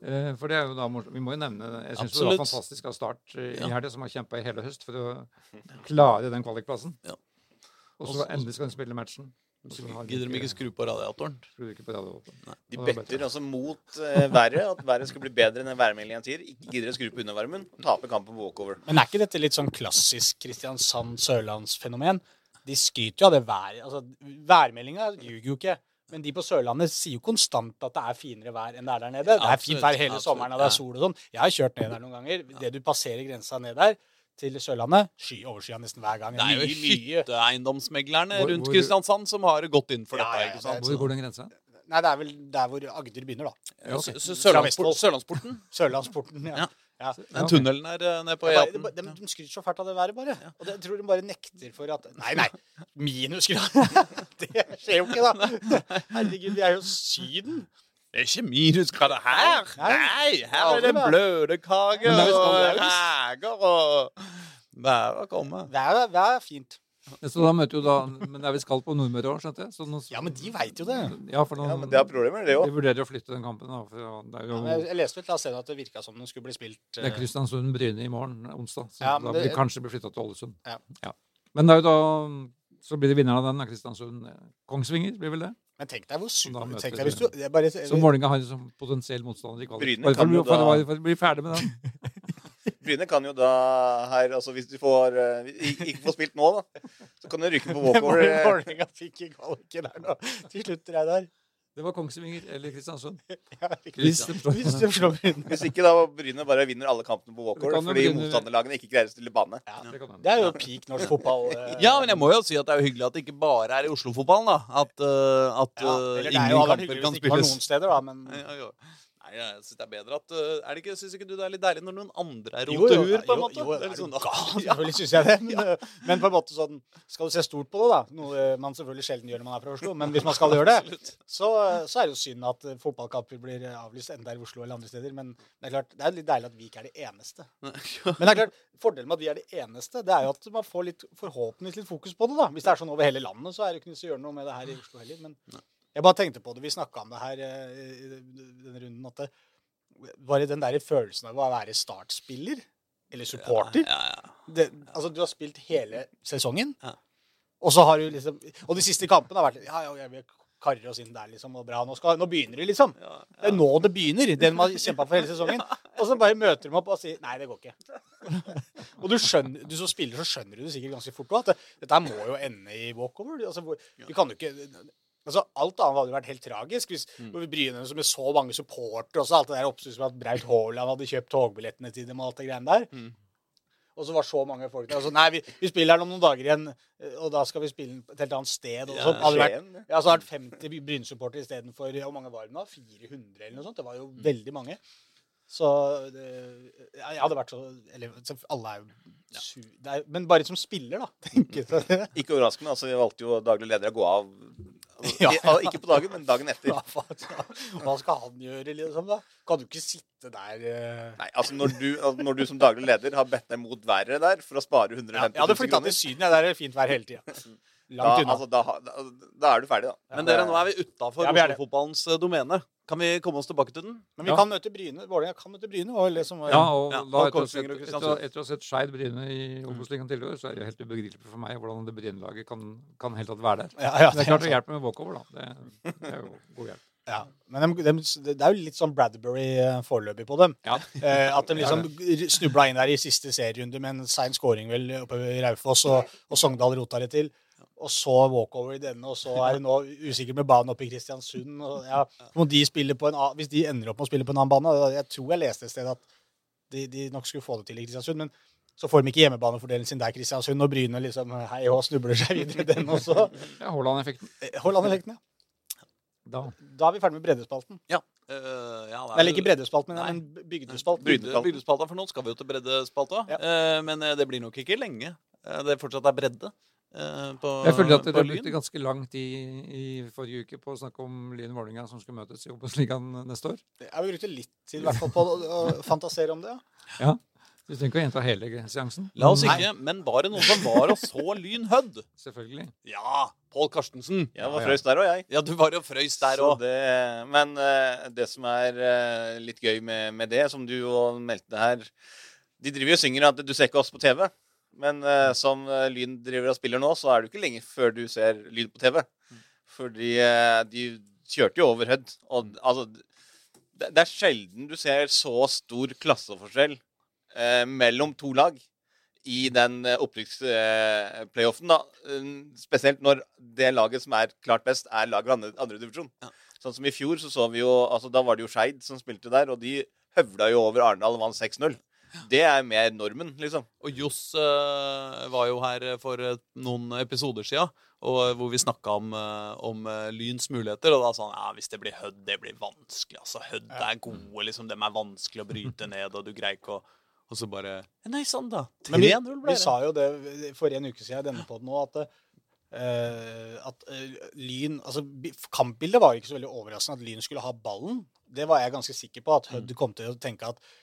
Eh, for det er jo da morsomt. Vi må jo nevne Jeg syns det var fantastisk av Start i Ja. helga, som har kjempa i hele høst for å klare den kvalikplassen. Ja. Og så endelig skal de spille matchen. Så Gidder de ikke skru på radiatoren? Ikke på radioåpen. De better altså mot eh, været, at været skal bli bedre enn værmeldingen sier. Ikke gidder å skru på undervarmen. Tape kampen på walkover. Men er ikke dette litt sånn klassisk Kristiansand-sørlandsfenomen? De skryter jo av det været. Altså, værmeldinga ljuger jo ikke. Men de på Sørlandet sier jo konstant at det er finere vær enn det er der nede. Det er fint vær hele absolutt, sommeren, og det er sol og sånn. Jeg har kjørt ned der noen ganger. Det du passerer grensa ned der til Sørlandet, sky overskya nesten hver gang. Det er jo hytteeiendomsmeglerne rundt hvor- Kristiansand som har gått inn for Ja, dette. ikke sant? Hvor går den grensa? Nei, det er vel der hvor Agder begynner, da. Ja, ok. S- s- Fra Sørlandsport- Sørlandsporten? Sørlandsporten. Ja. Ja. Ja. Den tunnelen er eh, nede på Det er E18. bare- de, de skryter så fælt av det været, bare. Og det, jeg tror de bare nekter for at Nei, nei. Minusgrader. Det skjer jo ikke, da. Herregud, vi er jo Syden. Det er ikke minusgrader her! Nei. Her er det er jo og reker og Været kommer. Været er fint. Så da møter jo da Men det er visst kaldt på Nordmøre òg, skjønte jeg? Så nå, Ja, men de veit jo det. Ja, for noen, Ja, men det er problemer, det de òg. vurderer å flytte den kampen. Da, for det er jo Ja, jeg, leste vel til scenen at det virka som den skulle bli spilt Det er eh, Kristiansund-Bryne i morgen, onsdag. Så Ja, da blir det- kanskje blir flytta til Ålesund. Ja. Men det er jo da Så blir det vinneren av den, Kristiansund-Kongsvinger, blir vel det? Men tenk deg hvor super Tenk deg hvis du bare, Så Vålerenga har en potensiell motstander i kvalik. Bare for, for, for, for å bli ferdig med den. Bryne kan jo da her altså Hvis de får eh, ikke får spilt nå, da, så kan de rykke på walkover. eh, Vålerenga fikk i kvaliken der nå. Til slutt, Reidar. Det var Kongsvinger eller Kristiansund. Ja, Hvis Hvis du slår Bryne. Hvis ikke da Bryne bare vinner alle kampene på walkover kan fordi Bryne- motstanderlagene ikke greier å stille bane. Ja. Det kan. Det er jo peak norsk fotball. eh. Ja, men jeg må jo si at det er jo hyggelig at det ikke bare er i Oslo-fotballen, da. At, uh, at Ja, spilles. eller det er jo ingen kamper hyggelig hvis det ikke var noen steder, da, men Ja, ja. Nei, jeg synes det er bedre at eh, Er det ikke, Syns ikke du det er litt deilig når noen andre er Jo, jo, rotehuer, på en jo, måte? Jo, Det er sånn, gal? Selvfølgelig syns jeg det. Men, eh, men på en måte sånn Skal du se stort på det, da, noe man selvfølgelig sjelden gjør når man er fra Oslo, men hvis man skal gjøre det, så, så er det jo synd at fotballkamper blir avlyst enda i Oslo eller andre steder. Men det er klart, det er litt deilig at vi ikke er det eneste. Men det er klart, fordelen med at vi er det eneste, det er jo at man får litt, forhåpentligvis litt fokus på det. da. Hvis det er sånn over hele landet, så er det ikke noe å gjøre noe med det her i Oslo heller. Men jeg bare tenkte på det. Vi snakka om det her eh, i denne runden. at det, bare den der følelsen av å være startspiller, eller supporter Ja, ja. det, Altså, du har spilt hele sesongen, Ja. og så har du liksom Og de siste kampene har vært Ja, ja, ja vi karrer oss inn der, liksom, og bra. Nå, skal, nå begynner det, liksom. Ja, Det er nå det begynner. Den man har kjempa for hele sesongen. Og så bare møter de opp og sier Nei, det går ikke. og du skjønner, du som spiller, så skjønner du det sikkert ganske fort òg, at det, dette her må jo ende i walkover. Altså, vi kan jo ikke Altså, Alt annet hadde vært helt tragisk. Hvis mm. vi Bryne med så mange supportere og så alt det der oppstusset med at Braut Haaland hadde kjøpt togbillettene til dem og alt det greiene der. Mm. Og så var så mange folk der. Altså, nei, vi, vi spiller her om noen dager igjen, og da skal vi spille et helt annet sted. Og så hadde vært ja, så hadde vært 50 Bryne-supportere istedenfor Hvor mange var det nå? 400 eller noe sånt? Det var jo veldig mange. Så det, jeg hadde vært så Eller så alle er jo su... Det er, men bare som spiller, da. tenker jeg. Ikke overraskende. altså Vi valgte jo daglig leder å gå av. Altså, Ja. Ikke på dagen, men dagen etter. Faen, hva skal han gjøre, liksom? da? Kan du ikke sitte der eh? Nei, altså når du, altså, når du som daglig leder har bedt deg mot været der for å spare ja, 150 Jeg hadde flytta kroner, til Syden. Jeg, der er det fint vær hele tida. da, unna. altså, da, da, da er du ferdig, da. Men dere, nå er vi utafor Ja. Oslo-fotballens eh, domene. Kan vi komme oss tilbake til den? Men vi Ja. kan møte Bryne. Vålerenga kan møte Bryne. Og liksom, Ja, og Ja, da og etter, å ha sett, etter, å- ha Skeid Bryne i Obos-ligaen tidligere, så er det helt ubegripelig for meg hvordan det Bryne-laget kan, kan helt tatt være der. ja, ja, Det er klart det hjelper med walkover, da. Det, det er jo god hjelp. Ja, men de, de, det er jo litt sånn Bradbury eh, foreløpig på dem. Ja. Eh, at de liksom snubla inn der i siste serierunde med en sein scoring vel oppe ved Raufoss, og, og Sogndal rota det til. Og så walkover i denne, og så er det nå usikker med banen oppe i Kristiansund. Og ja, må de spille på en, a- hvis de ender opp med å spille på en annen bane Jeg tror jeg leste et sted at de, de nok skulle få det til i Kristiansund, men så får de ikke hjemmebanefordelen sin der, Kristiansund, og Bryne liksom hei og snubler seg videre i den også. Ja, Haaland-effekten. Eh, Haaland-effekten, ja. Da. Da er vi ferdig med breddespalten. Ja. Uh, ja, det er Eller ikke breddespalten, men, men bygdespalten. Bygde- Bygdespalta, for nå skal vi jo til breddespalta. Ja. Uh, men det blir nok ikke lenge. Det fortsatt er bredde på, Jeg føler at dere brukte ganske lang tid i forrige uke på å snakke om Lyn Vålerenga som skal møtes i Obos-ligaen neste år. Ja, vi brukte litt tid i hvert fall på å, fantasere om det. ja. Ja. Du trenger ikke å gjenta hele seansen. La oss Nei. ikke, men var det noen som var og så Lyn Hødd? Selvfølgelig. Ja! Pål Karstensen. Jeg var Ja, ja. frøys der òg, jeg. Ja, du var jo frøys der Så òg. men eh, det som er eh, litt gøy med, med det, som du jo meldte her De driver jo og synger at du ser ikke oss på TV. Men uh, som eh, Lyn driver og spiller nå, så er det ikke lenge før du ser Lyn på TV. Fordi uh, de kjørte jo over Hødd. Og altså det, det er sjelden du ser så stor klasseforskjell uh, mellom to lag i den opprykksplayoffen. da. Eh, Spesielt når det laget som er klart best, er laget andre, andre divisjon. Ja. Sånn som i fjor, så så vi jo altså Da var det jo Skeid som spilte der, og de høvla jo over Arendal og vant 6-0. Det er mer normen, liksom. Og Johs uh, var jo her for eh, noen episoder sia, og eh, hvor vi snakka om, eh, om eh, Lyns muligheter. Og da sa han ja, hvis det blir Hødd, det blir vanskelig. Altså, Hødd er gode, liksom. Dem er vanskelig å bryte ned, og du greier ikke å Og så bare Nei sann, da. Men vi, 3-0 ble vi det. sa jo det for en uke siden i denne podden nå, at, Uh, at uh, Lyn altså Kampbildet var jo ikke så veldig overraskende at Lyn skulle ha ballen. Det var jeg ganske sikker på, at Hødd kom til å tenke at eh,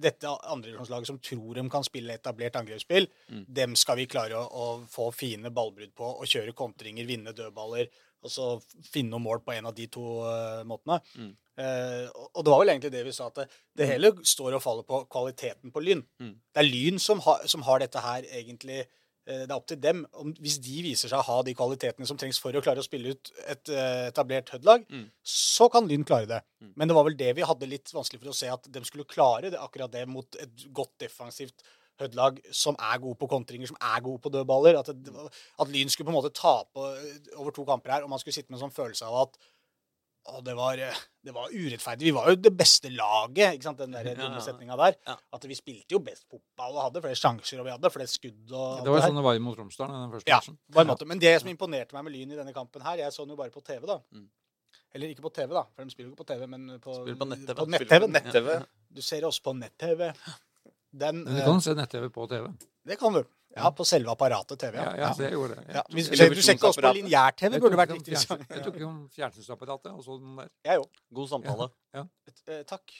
dette andredivisjonslaget som tror de kan spille etablert angrepsspill, Mm. dem skal vi klare å, å få fine ballbrudd på og kjøre kontringer, vinne dødballer, og så finne noen mål på en av de to uh, måtene. Mm. Uh, og- det var vel egentlig det vi sa, at det, det hele står og faller på kvaliteten på Lyn. Mm. Det er Lyn som, har- som har dette her egentlig Det er opp til dem. Om, hvis de viser seg å ha de kvalitetene som trengs for å klare å spille ut et eh, etablert Hødd-lag, Mm. så kan Lyn klare det. Mm. Men det var vel det vi hadde litt vanskelig for å se, at de skulle klare det, akkurat det mot et godt defensivt Hødd-lag som er gode på kontringer, som er gode på dødballer. At, det, at Lyn skulle på en måte tape eh, over to kamper her, og man skulle sitte med en sånn følelse av at å, det, var, eh, det var urettferdig. Vi var jo det beste laget, ikke sant, den der dumme setninga der. Ja. At vi spilte jo best fotball og hadde flere sjanser, og vi hadde flere skudd. og Det var jo sånn det var mot Romsdalen den første Ja, matchen. Ja, en måte. Men det som imponerte meg med Lyn i denne kampen her Jeg så den jo bare på TV, da. Mm. Eller ikke på TV, da, for de spiller jo ikke på TV, men på, Spiller på nett-TV. På nett-TV. nett-TV. Du ser oss på nett-TV. Den Men du eh, kan se nett-TV på TV. Det kan du. Ja, på selve apparatet TV. Ja, ja, så jeg gjorde det. Ja, Jeg hvis, du ser også på lineær-TV, jeg burde vært riktig. Jeg tok jo om fjernsynsapparatet og så den der. Jeg òg. God samtale. Eh, takk.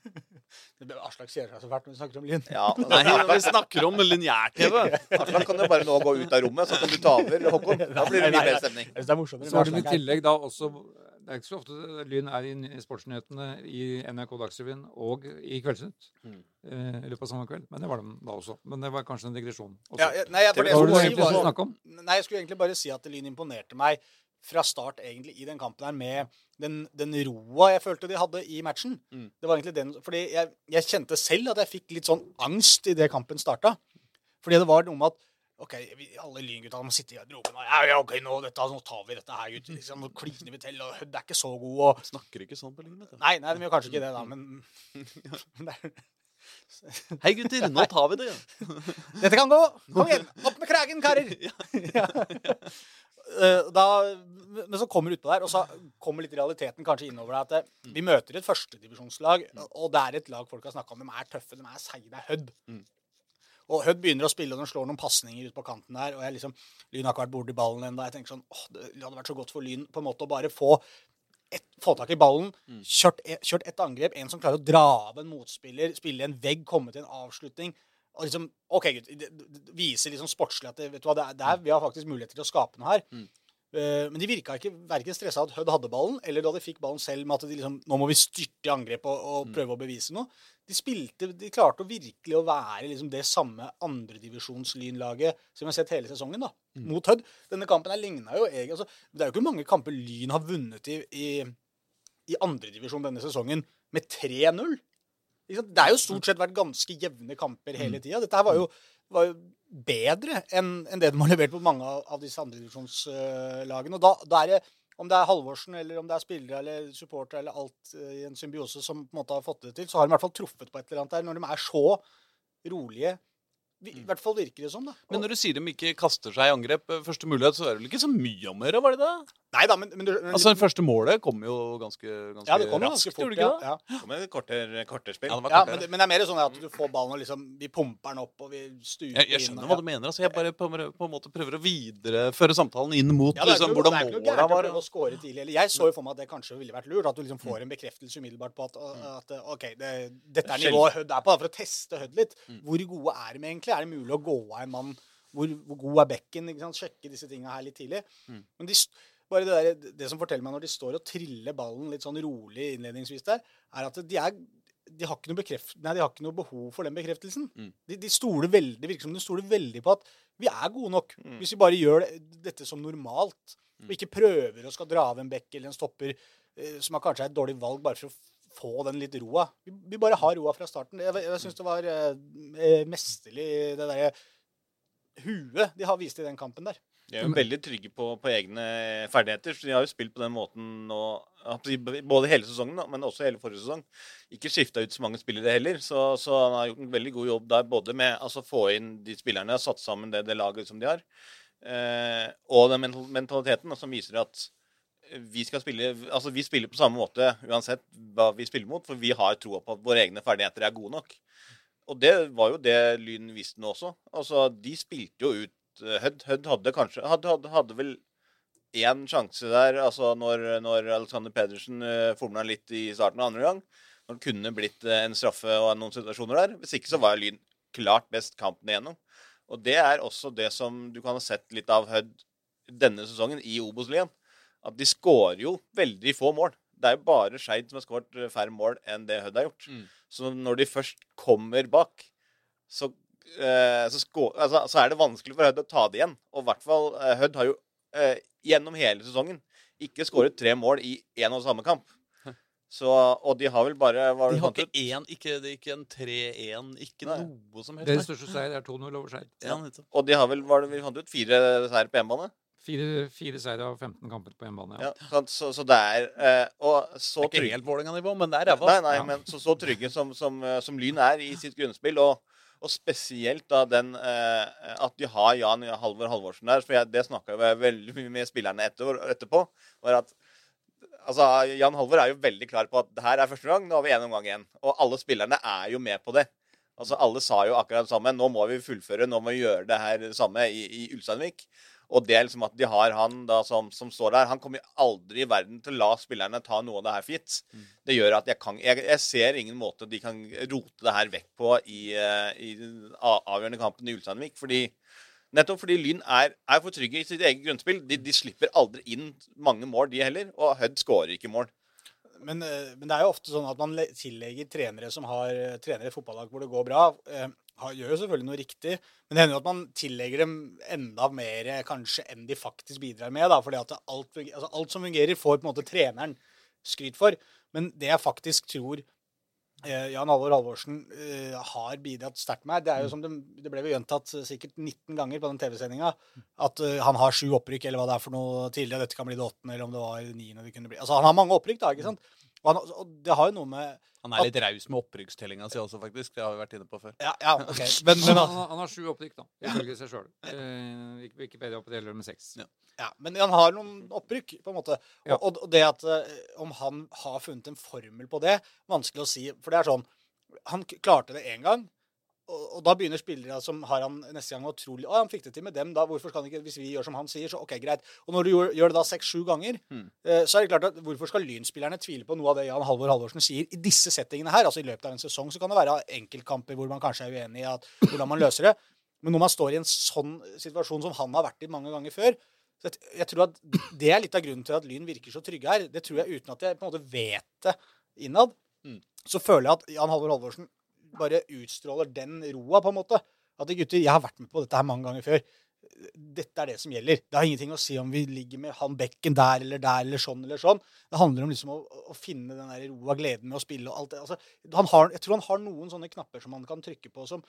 Aslak sier seg så fælt når vi snakker om Lyn. Ja, Nei, vi snakker om lineær-TV. Aslak kan jo bare nå gå ut av rommet, så kan du ta over, Håkon. Da blir det mye bedre stemning. Er Så var det med i tillegg da også Det er ikke så ofte Lyn er i ny- Sportsnyhetene i NRK Dagsrevyen og i Kveldsnytt Mm. eh, i løpet av samme kveld. Men det var de da også. Men det var kanskje en digresjon. Også. Ja, ja, nei, jeg- for det var det du jeg skulle egentlig var- om? Nei, jeg skulle egentlig bare si at Lyn imponerte meg fra start egentlig i den kampen her med den, den roa jeg følte de hadde i matchen. Mm. Det var egentlig den, fordi jeg, jeg kjente selv at jeg fikk litt sånn angst idet kampen starta. Fordi det var noe med at OK, vi, alle lyngutta må sitte i garderoben og ja, ja, OK, nå, dette, nå tar vi dette her, gutter. Liksom, nå kliner vi til, og Hødd er ikke så god, og Snakker ikke sånn på Lyn, vet du. Nei, nei, de gjør kanskje ikke det, da, men Hei, gutter, nå tar vi det. Dette kan gå! Kom igjen! Opp med kragen, karer! Ja. Ja. eh, da, men så kommer du utpå der, og så kommer litt realiteten kanskje innover deg. At eh, vi møter et førstedivisjonslag, og det er et lag folk har snakka om. De er tøffe, de er seige. Det er Hødd. Mm. Og Hødd begynner å spille, og de slår noen pasninger ut på kanten der. Og jeg liksom, Lyn har ikke vært borti ballen ennå. Jeg tenker sånn åh, Det hadde vært så godt for Lyn på en måte å bare få et, få tak i ballen, kjørt, e- kjørt et angrep, en som klarer å dra av en motspiller, spille en vegg, komme til en avslutning. Og liksom, OK, gutt, det, det, viser liksom sportslig at det, vet du hva, det er, det er, vi har faktisk muligheter til å skape noe her. Eh, men de virka ikke verken stressa at Hødd hadde ballen, eller da de fikk ballen selv med at de liksom Nå må vi styrte i angrep og, og prøve å bevise noe. De spilte, de klarte å virkelig å være liksom det samme andredivisjonslynlaget som vi har sett hele sesongen, da, mot Hødd. Denne kampen her ligna jo egentlig altså, Det er jo ikke mange kamper Lyn har vunnet i, i, i andredivisjon denne sesongen med 3-0. Det har jo stort sett vært ganske jevne kamper hele tida. Dette her var jo, var jo bedre enn det de har levert på mange av, disse andredivisjonslagene. Da, da er det om det er Halvorsen, eller om det er spillere eller supportere eller alt eh, i en symbiose som på en måte har fått det til, så har de i hvert fall truffet på et eller annet der. Når de er så rolige I hvert fall virker det sånn, da. Men når du sier de ikke kaster seg i angrep eh, første mulighet, så er det vel ikke så mye om å gjøre, var det det? Nei da, men, men, men Altså, det første målet kom jo ganske, ganske Ja, det kom raskt, ganske fort. gjorde det ikke Ja, det? ja. Kom med et kvarter, kvarterspill. Ja, det var Ja, men, det, men det er mer sånn at du får ballen og liksom Vi pumper den opp, og vi stuper Jeg, jeg skjønner hva du mener. altså Jeg bare på, på en måte prøver å videreføre samtalen inn mot Ja, liksom, hvordan noe, hvordan det er ikke noe gærent å var. prøve å score tidlig. Eller jeg så jo for meg at det kanskje ville vært lurt. At du liksom får en bekreftelse umiddelbart på at, at OK, det, dette er nivået Hødd er på. Da, for å teste Hødd litt. Hvor gode er de egentlig? Er det mulig å gå av en mann? Hvor, hvor god er bekken? Sjekke disse tinga her litt tidlig. Men de, bare det, der, det som forteller meg når de står og triller ballen litt sånn rolig innledningsvis der, er at de er de har, ikke noe bekreft, nei, de har ikke noe behov for den bekreftelsen. Mm. De, de stoler veldig, virker som de stoler veldig på at vi er gode nok. Mm. Hvis vi bare gjør det, dette som normalt, og ikke prøver å skal dra av en bekk eller en stopper, eh, som er kanskje er et dårlig valg bare for å få den litt roa. Vi, bare har roa fra starten. Jeg, jeg syns det var eh, eh, mesterlig, det derre huet de har vist i den kampen der. De er jo veldig trygge på, på egne ferdigheter. så De har jo spilt på den måten nå, både hele sesongen, men også hele forrige sesong. Ikke skifta ut så mange spillere heller. Så, så han har gjort en veldig god jobb der, både med altså, få inn de spillerne, satt sammen det, det laget som de har, eh, og den mentaliteten som viser at vi skal spille altså vi spiller på samme måte uansett hva vi spiller mot, for vi har troa på at våre egne ferdigheter er gode nok. Og det var jo det Lyn viste nå også. Altså, De spilte jo ut eh, Hødd. Hødd hadde kanskje hadde, hadde, hadde vel én sjanse der, altså når, når Alexander Pedersen uh, formla litt i starten av andre gang. Når det kunne blitt uh, en straffe og noen situasjoner der. Hvis ikke så var Lyn klart best kampen igjennom. Og det er også det som du kan ha sett litt av Hødd denne sesongen i Obos-ligaen. At de skårer jo veldig få mål. Det er jo bare Skeid som har skåret eh, færre mål enn det Hødd har gjort. Mm. Så når de først kommer bak, så, eh, så, skå, altså, så er det vanskelig for Hødd å ta det igjen. Og i hvert fall eh, Hødd har jo eh, gjennom hele sesongen ikke skåret tre mål i én og samme kamp. Så, og de har vel bare De har ikke én, ikke, det er ikke en 3-1, ikke Nei. noe som helst. Deres nei. største seier er 2-0 over Skeid. Ja. Og de har vel, var det vi fant ut, fire seier på hjemmebane? Fire, fire seire av 15 kamper på hjemmebane. Ja. Ja, så, så det er eh, Og så Det er ikke trygge helt Vålerenga-nivå, men det er ræva. Nei, nei, Ja. men så, så trygge som, som, eh, som Lyn er i sitt grunnspill. Og, og spesielt da den eh, at de har Jan Halvor Halvorsen der. For jeg, det snakka jeg veldig mye med spillerne etter, etterpå. var at altså, Jan Halvor er jo veldig klar på at det her er første gang. Nå har vi én omgang igjen. Og alle spillerne er jo med på det. Altså, Alle sa jo akkurat det samme. Nå må vi fullføre, nå må vi gjøre det her samme i, i Ulsteinvik. Og det er liksom at de har han da som, som står der. Han kommer aldri i verden til å la spillerne ta noe av det her for gitt. Det gjør at jeg kan jeg, jeg ser ingen måte de kan rote det her vekk på i, eh, i den avgjørende kampen i Ulsteinvik. Fordi, nettopp fordi Lyn er, er for trygge i sitt eget grunnspill. De, de slipper aldri inn mange mål, de heller. Og Hødd skårer ikke mål. Men, eh, men det er jo ofte sånn at man tillegger trenere som har trenere trener i fotballag hvor det går bra, eh, gjør jo selvfølgelig noe riktig, men det hender jo at man tillegger dem enda mer kanskje enn de faktisk bidrar med. da, fordi at alt, altså, alt som fungerer, får på en måte treneren skryt for. Men det jeg faktisk tror eh, Jan Halvor Halvorsen eh, har bidratt sterkt med, det er jo som det, det ble jo gjentatt sikkert 19 ganger på den TV-sendinga, at eh, han har sju opprykk, eller hva det er for noe tidligere. Dette kan bli det åttende, eller om det var niende det kunne bli. Altså, han har mange opprykk, da, ikke sant? Og, han, og det har jo noe med Han er litt raus med opprykkstellinga si også, faktisk. Det har vi vært inne på før. Ja, ja ok. Men, men, han, han, har sju opprykk, da, ifølge seg sjøl. Eh, Wikipedia opererer med seks. Ja. ja, men han har noen opprykk, på en måte. Og, Ja. og, og det at eh, om han har funnet en formel på det, vanskelig å si. For det er sånn Han klarte det én gang. Og, og da begynner spillere som har han neste gang å tro Å, han fikk det til med dem, da hvorfor skal han ikke Hvis vi gjør som han sier, så OK, greit. Og når du gjør, gjør det da seks-sju ganger, Mm. eh, så er det klart at hvorfor skal lynspillerne tvile på noe av det Jan Halvor Halvorsen sier i disse settingene her? Altså i løpet av en sesong så kan det være enkeltkamper hvor man kanskje er uenig i at, hvordan man løser det. Men når man står i en sånn situasjon som han har vært i mange ganger før så jeg, jeg tror at Det er litt av grunnen til at Lyn virker så trygge her. Det tror jeg uten at jeg på en måte vet det innad. Mm. Så føler jeg at Jan Halvor Halvorsen bare utstråler den roa, på en måte. At gutter, jeg har vært med på dette her mange ganger før. Dette er det som gjelder. Det har ingenting å si om vi ligger med han bekken der eller der eller sånn eller sånn. Det handler om liksom å, å finne den der roa, gleden med å spille og alt det. Altså, har, jeg tror han har noen sånne knapper som han kan trykke på som,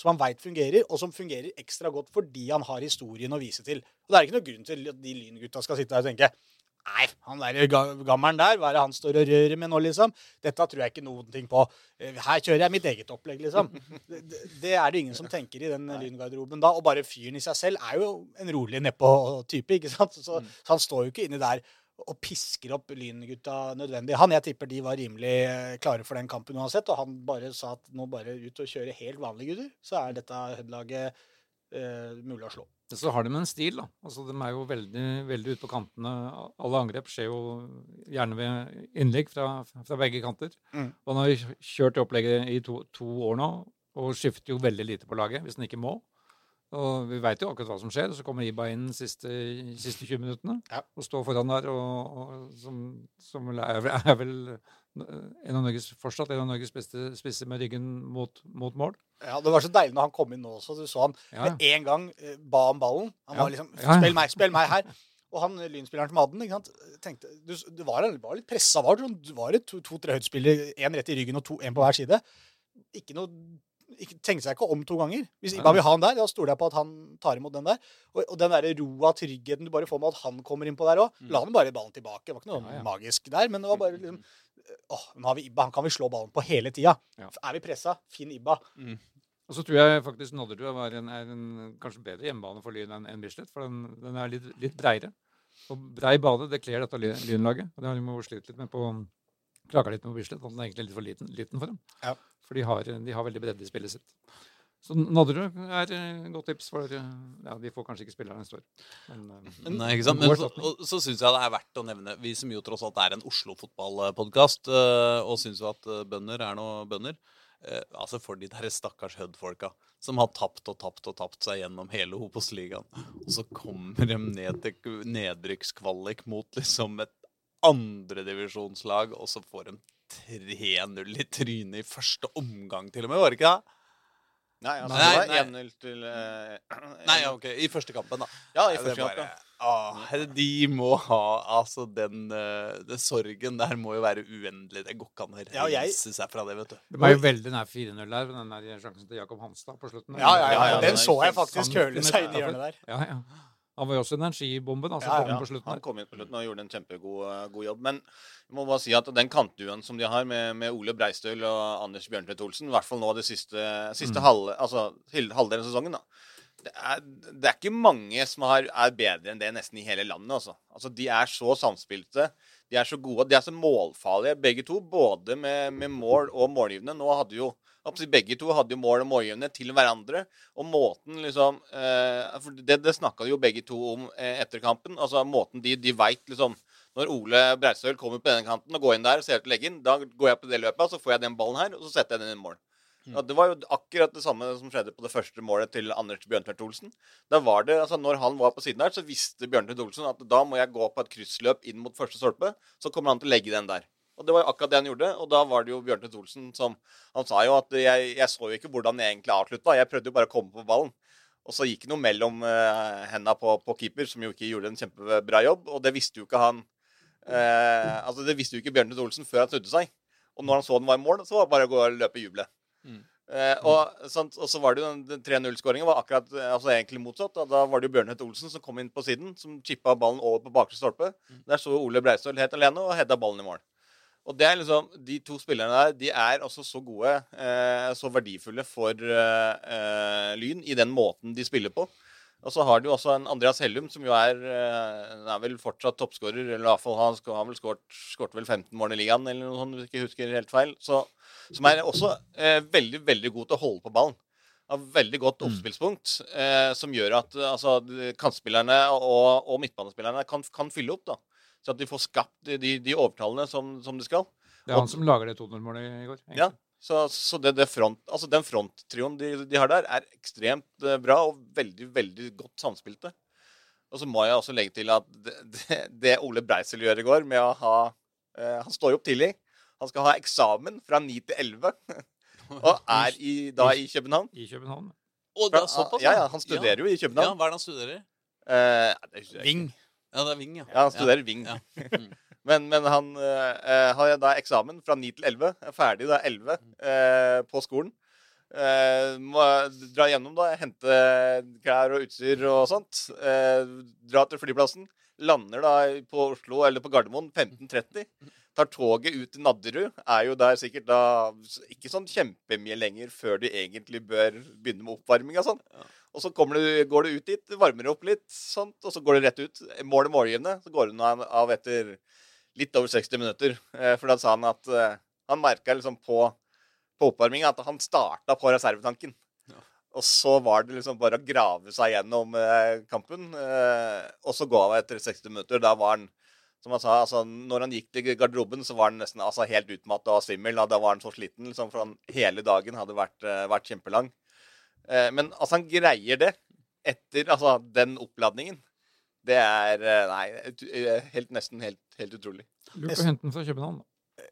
som han veit fungerer, og som fungerer ekstra godt fordi han har historien å vise til. Og det er ikke noe grunn til at de lyngutta skal sitte der og tenke Nei, han der ga- gammelen der, hva er det han står og rører med nå, liksom? Dette tror jeg ikke noen ting på. Eh, Her kjører jeg mitt eget opplegg, liksom. Det, det- er det ingen som tenker i den lyngarderoben da. Og bare fyren i seg selv er jo en rolig nedpå-type, ikke sant? Så, så han står jo ikke inni der og pisker opp lyngutta nødvendig. Han, jeg tipper de var rimelig eh, klare for den kampen uansett, og han bare sa at nå bare ut og kjøre helt vanlige gutter, så er dette Hødd-laget eh, mulig å slå. Så har de en stil, da. Altså, de er jo veldig, veldig ute på kantene. Alle angrep skjer jo gjerne ved innlegg fra, fra begge kanter. Mm. Og han har kjørt det opplegget i to, to år nå, og skifter jo veldig lite på laget hvis han ikke må. Og vi veit jo akkurat hva som skjer. Så kommer Iba inn de siste, siste 20 minuttene Ja. og står foran der, og, og som, som er, er vel en av Norges, fortsatt en av Norges beste spisser med ryggen mot, mot mål. Ja, Det var så deilig når han kom inn nå også. Du så han Ja. med en gang eh, ba om ballen. Han Ja. var liksom. 'Spill meg, spill meg her'. Og han lynspilleren lynspilleren hadde den, ikke sant? tenkte du, du var, var litt pressa. Var, du? Du var to-tre to, høydespillere, én rett i ryggen og én en på hver side. Ikke noe Tenkte seg ikke om to ganger. Hvis Iba vil ha han der, da stoler jeg på at han tar imot den der. Og, og den der roa, tryggheten du bare får med at han kommer innpå der òg. La han bare ballen tilbake. Det var ikke noe Ja, ja. magisk der, men det var bare liksom Åh, nå har vi Ibba. Han kan vi slå ballen på hele tida. Ja. Er vi pressa, finn Ibba. Og så tror jeg faktisk Nodderud er, en, er en kanskje bedre hjemmebane for Lyn enn en Bislett, for den, den er litt, litt breiere. Og brei bane, det kler dette Lyn- Lynlaget. Og det har de slitt litt med på Klaga litt med Bislett, at den er egentlig litt for liten, liten for dem. Ja. For de har, de har veldig bredde i spillet sitt. Så Nadderud er et godt tips for Ja, de får kanskje ikke spille her neste år. Men, eh, Nei, ikke sant? Men så, og, så syns jeg det er verdt å nevne Vi som jo tross alt er en Oslo-fotballpodkast, og syns jo at eh, bønder er noe bønder. Eh, altså For de der stakkars Hud-folka som har tapt og tapt og tapt seg gjennom hele Hopos-ligaen. Og så kommer de ned til nedrykkskvalik mot liksom et andredivisjonslag, og så får de 3-0 i trynet i første omgang, til og med. Var det ikke det? Nei, altså, Nei, det var 1-0 til uh, Nei, ok, i første kampen, da. Ja, i første bare- ah, de må ha Altså, den, uh, den sorgen der må jo være uendelig. Det går ikke an å Ja, jeg- reise seg fra det, vet du. Det var jo veldig nær 4-0 der, med den der sjansen til Jakob Hanstad på slutten. Ja, ja, ja. Ja, ja, Den den så jeg faktisk Han- seg inn i hjørnet der. Ja, ja. Han var jo også energibomben, altså, Ja, kom ja. på slutten Han kom inn på slutten og gjorde en kjempegod eh, god jobb. Men jeg må bare si at den kantduen som de har med, med Ole Breistøl og Anders Bjørntvedt Olsen, i hvert fall nå det siste, siste Mm. halv, altså, halvdelen av sesongen, da. Det er, det er ikke mange som har, er bedre enn det nesten i hele landet. Også. altså De er så samspilte. De er så gode. De er så målfarlige, begge to. Både med, med mål og målgivende. Nå hadde jo Begge to hadde jo mål og målgivende til hverandre. Og måten liksom eh, for Det, det snakka jo begge to om eh, etter kampen. Altså måten de, de veit liksom Når Ole Breistøl kommer på denne kanten og går inn der og ser ut til å legge inn, da går jeg på det løpet, så får jeg den ballen her, og så setter jeg den i mål. Ja, det var jo akkurat det samme som skjedde på det første målet til Anders Bjørntvedt Olsen. Da var det, altså Når han var på siden der, så visste Bjørntvedt Olsen at da må jeg gå på et kryssløp inn mot første stolpe. Så kommer han til å legge den der. Og det var jo akkurat det han gjorde. Og da var det jo Bjørntvedt Olsen som Han sa jo at jeg, jeg så jo ikke hvordan jeg egentlig avslutta. Jeg prøvde jo bare å komme på ballen. Og så gikk det noe mellom uh, henda på, på keeper, som jo ikke gjorde en kjempebra jobb. Og det visste jo ikke han eh, Altså det visste jo ikke Bjørntvedt Olsen før han snudde seg. Og når han så den var i mål, så var det bare å gå og løpe og juble. Mm. Eh, og, sant, og så var det jo den, den 3-0-skåringen var akkurat eh, altså egentlig motsatt. Da, da var det jo Bjørnhet Olsen som kom inn på siden, som chippa ballen over på bakre stolpe. Der så Ole Breistøl helt alene og hedda ballen i mål. Og det er liksom, De to spillerne der de er også så gode, eh, så verdifulle for eh, eh, Lyn i den måten de spiller på. Og så har de jo også en Andreas Hellum, som jo er, eh, er vel fortsatt toppskårer. Eller i hvert fall han har vel skåret vel 15 mål i ligaen, eller noe sånt, hvis jeg ikke husker helt feil. Så, som er også eh, veldig, veldig god til å holde på ballen. Har veldig godt oppspillspunkt, eh, som gjør at altså, kantspillerne og, og midtbanespillerne kan, kan fylle opp. da. Så at de får skapt de, de, de overtallene som, som de skal. Det er han som lager det 2-0-målet i går. egentlig. Ja, så, så det, det front, altså den fronttrioen de, de har der, er ekstremt eh, bra og veldig veldig godt samspilte. Og så må jeg også legge til at det, det, det Ole Breisel gjør i går med å ha eh, Han står jo opp tidlig. Han skal ha eksamen fra 9 til 11. Og er i, da i København. I København. Og det er såpass, ja, ja, han studerer jo i Ja, København. Hva er det han studerer? Eh. Ving. Ja, det er Ving, ja. Ja, han studerer Ving. Ja. men, men han eh, har da eksamen fra 9 til 11. Er ferdig da 11 eh, på skolen. Eh, må dra gjennom, da. Hente klær og utstyr og sånt. Eh, dra til flyplassen. Lander da på Oslo eller på Gardermoen 15.30. Tar toget ut til Nadderud. Er jo der sikkert da ikke sånn kjempemye lenger før du egentlig bør begynne med oppvarming og sånn. Og så du, går du ut dit, varmer opp litt, sånt, og så går du rett ut. Målet målgivende. Så går hun av etter litt over 60 minutter. Eh, For da sa han at eh, han merka liksom på, på oppvarminga at han starta på reservetanken. Og så var det liksom bare å grave seg gjennom eh, kampen. Og så gå av etter 60 minutter. Da var han, som han sa, altså, når han gikk til garderoben, så var han nesten altså, helt utmatta og svimmel. Da, var han så sliten, liksom, for han hele dagen hadde vært, vært kjempelang. Eh, men altså, han greier det etter altså, den oppladningen. Det er eh, Nei, eh, helt, nesten helt, helt utrolig. Lurt å hente den fra København. da.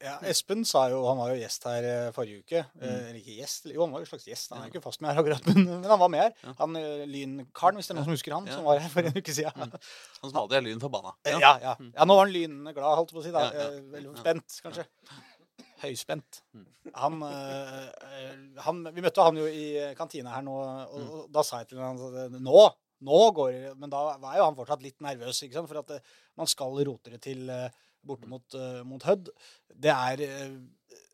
Ja, Espen sa jo Han var jo gjest her forrige uke. Eller ikke gjest, jo, han var jo en slags gjest. Han er jo ikke fast med her akkurat, men, men han var med her. Ja. Han Lynkaren, hvis det er noen som husker han, Ja. som var her for en uke siden. Han som alltid er lyn forbanna. Ja, ja. ja nå var han lynglad, holdt jeg på å si. da. Ja, ja. Veldig spent, kanskje. Høyspent. Han, eh, eh, han Vi møtte han jo i kantina her nå, og, og da sa jeg til han at eh, nå, nå går det Men da var jo han fortsatt litt nervøs, ikke sant? for at uh, man skal rote det til uh, borte mot, uh, mot Hødd. Det er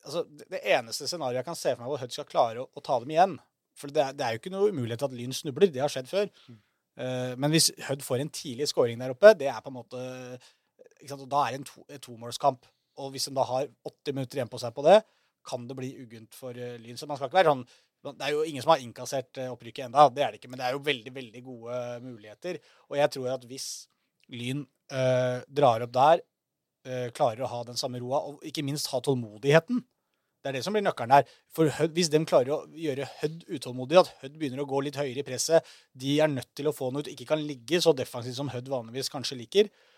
altså, det eneste scenarioet jeg kan se for meg hvor Hødd skal klare å, å ta dem igjen. For det er, det er jo ikke noe umulighet at Lyn snubler. Det har skjedd før. Men hvis Hødd får en tidlig scoring der oppe, det er på en måte ikke sant? Og Da er det en, to, tomålskamp. Og hvis de da har 80 minutter igjen på seg på det, kan det bli uggent for eh, Lyn. Så man skal ikke være sånn Det er jo ingen som har innkassert eh, opprykket enda, det er det ikke. Men det er jo veldig, veldig gode muligheter. Og jeg tror at hvis Lyn eh, drar opp der, eh, klarer å ha den samme roa, og ikke minst ha tålmodigheten det er det som blir nøkkelen her. For Hød, Hvis de klarer å gjøre Hødd utålmodig, at Hødd begynner å gå litt høyere i presset, de er nødt til å få noe ut, ikke kan ligge så defensivt som Hødd vanligvis kanskje liker, eh,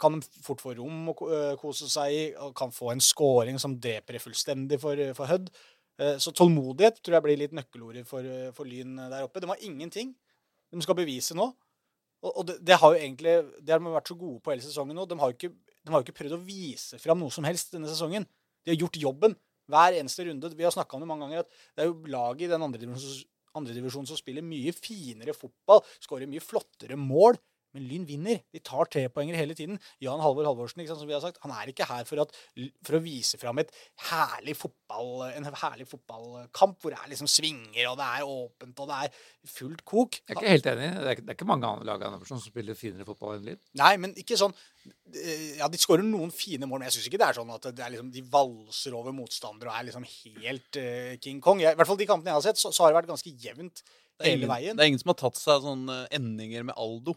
kan de fort få rom å eh, kose seg i, og kan få en scoring som dreper fullstendig for, for Hødd. Eh, Så tålmodighet tror jeg blir litt nøkkelordet for, eh, for Lyn der oppe. De har ingenting de skal bevise nå. Og, og det, det har jo egentlig Det har de vært så gode på hele sesongen nå. De har jo ikke, ikke prøvd å vise fram noe som helst denne sesongen. De har gjort jobben hver eneste runde. Vi har snakka om det mange ganger, at det er jo lag i den andre divisjonen som spiller mye finere fotball, skårer mye flottere mål. Men Lyn vinner. De tar trepoengere hele tiden. Jan Halvor Halvorsen ikke sant, som vi har sagt, han er ikke her for, at, for å vise fram et herlig fotball, en herlig fotballkamp hvor det er liksom svinger, og det er åpent, og det er fullt kok. Jeg er ikke helt enig. Det er, ikke- det er ikke mange andre lag som spiller finere fotball enn Lyn. Nei, men ikke sånn eh, Ja, de skårer noen fine mål, men jeg syns ikke det er sånn at det er liksom, de valser over motstandere og er liksom helt uh, King Kong. Jeg, I hvert fall de kampene jeg har sett, så, så har det vært ganske jevnt Det er, hele ingen, veien. det er ingen som har tatt seg sånne endinger med Aldo.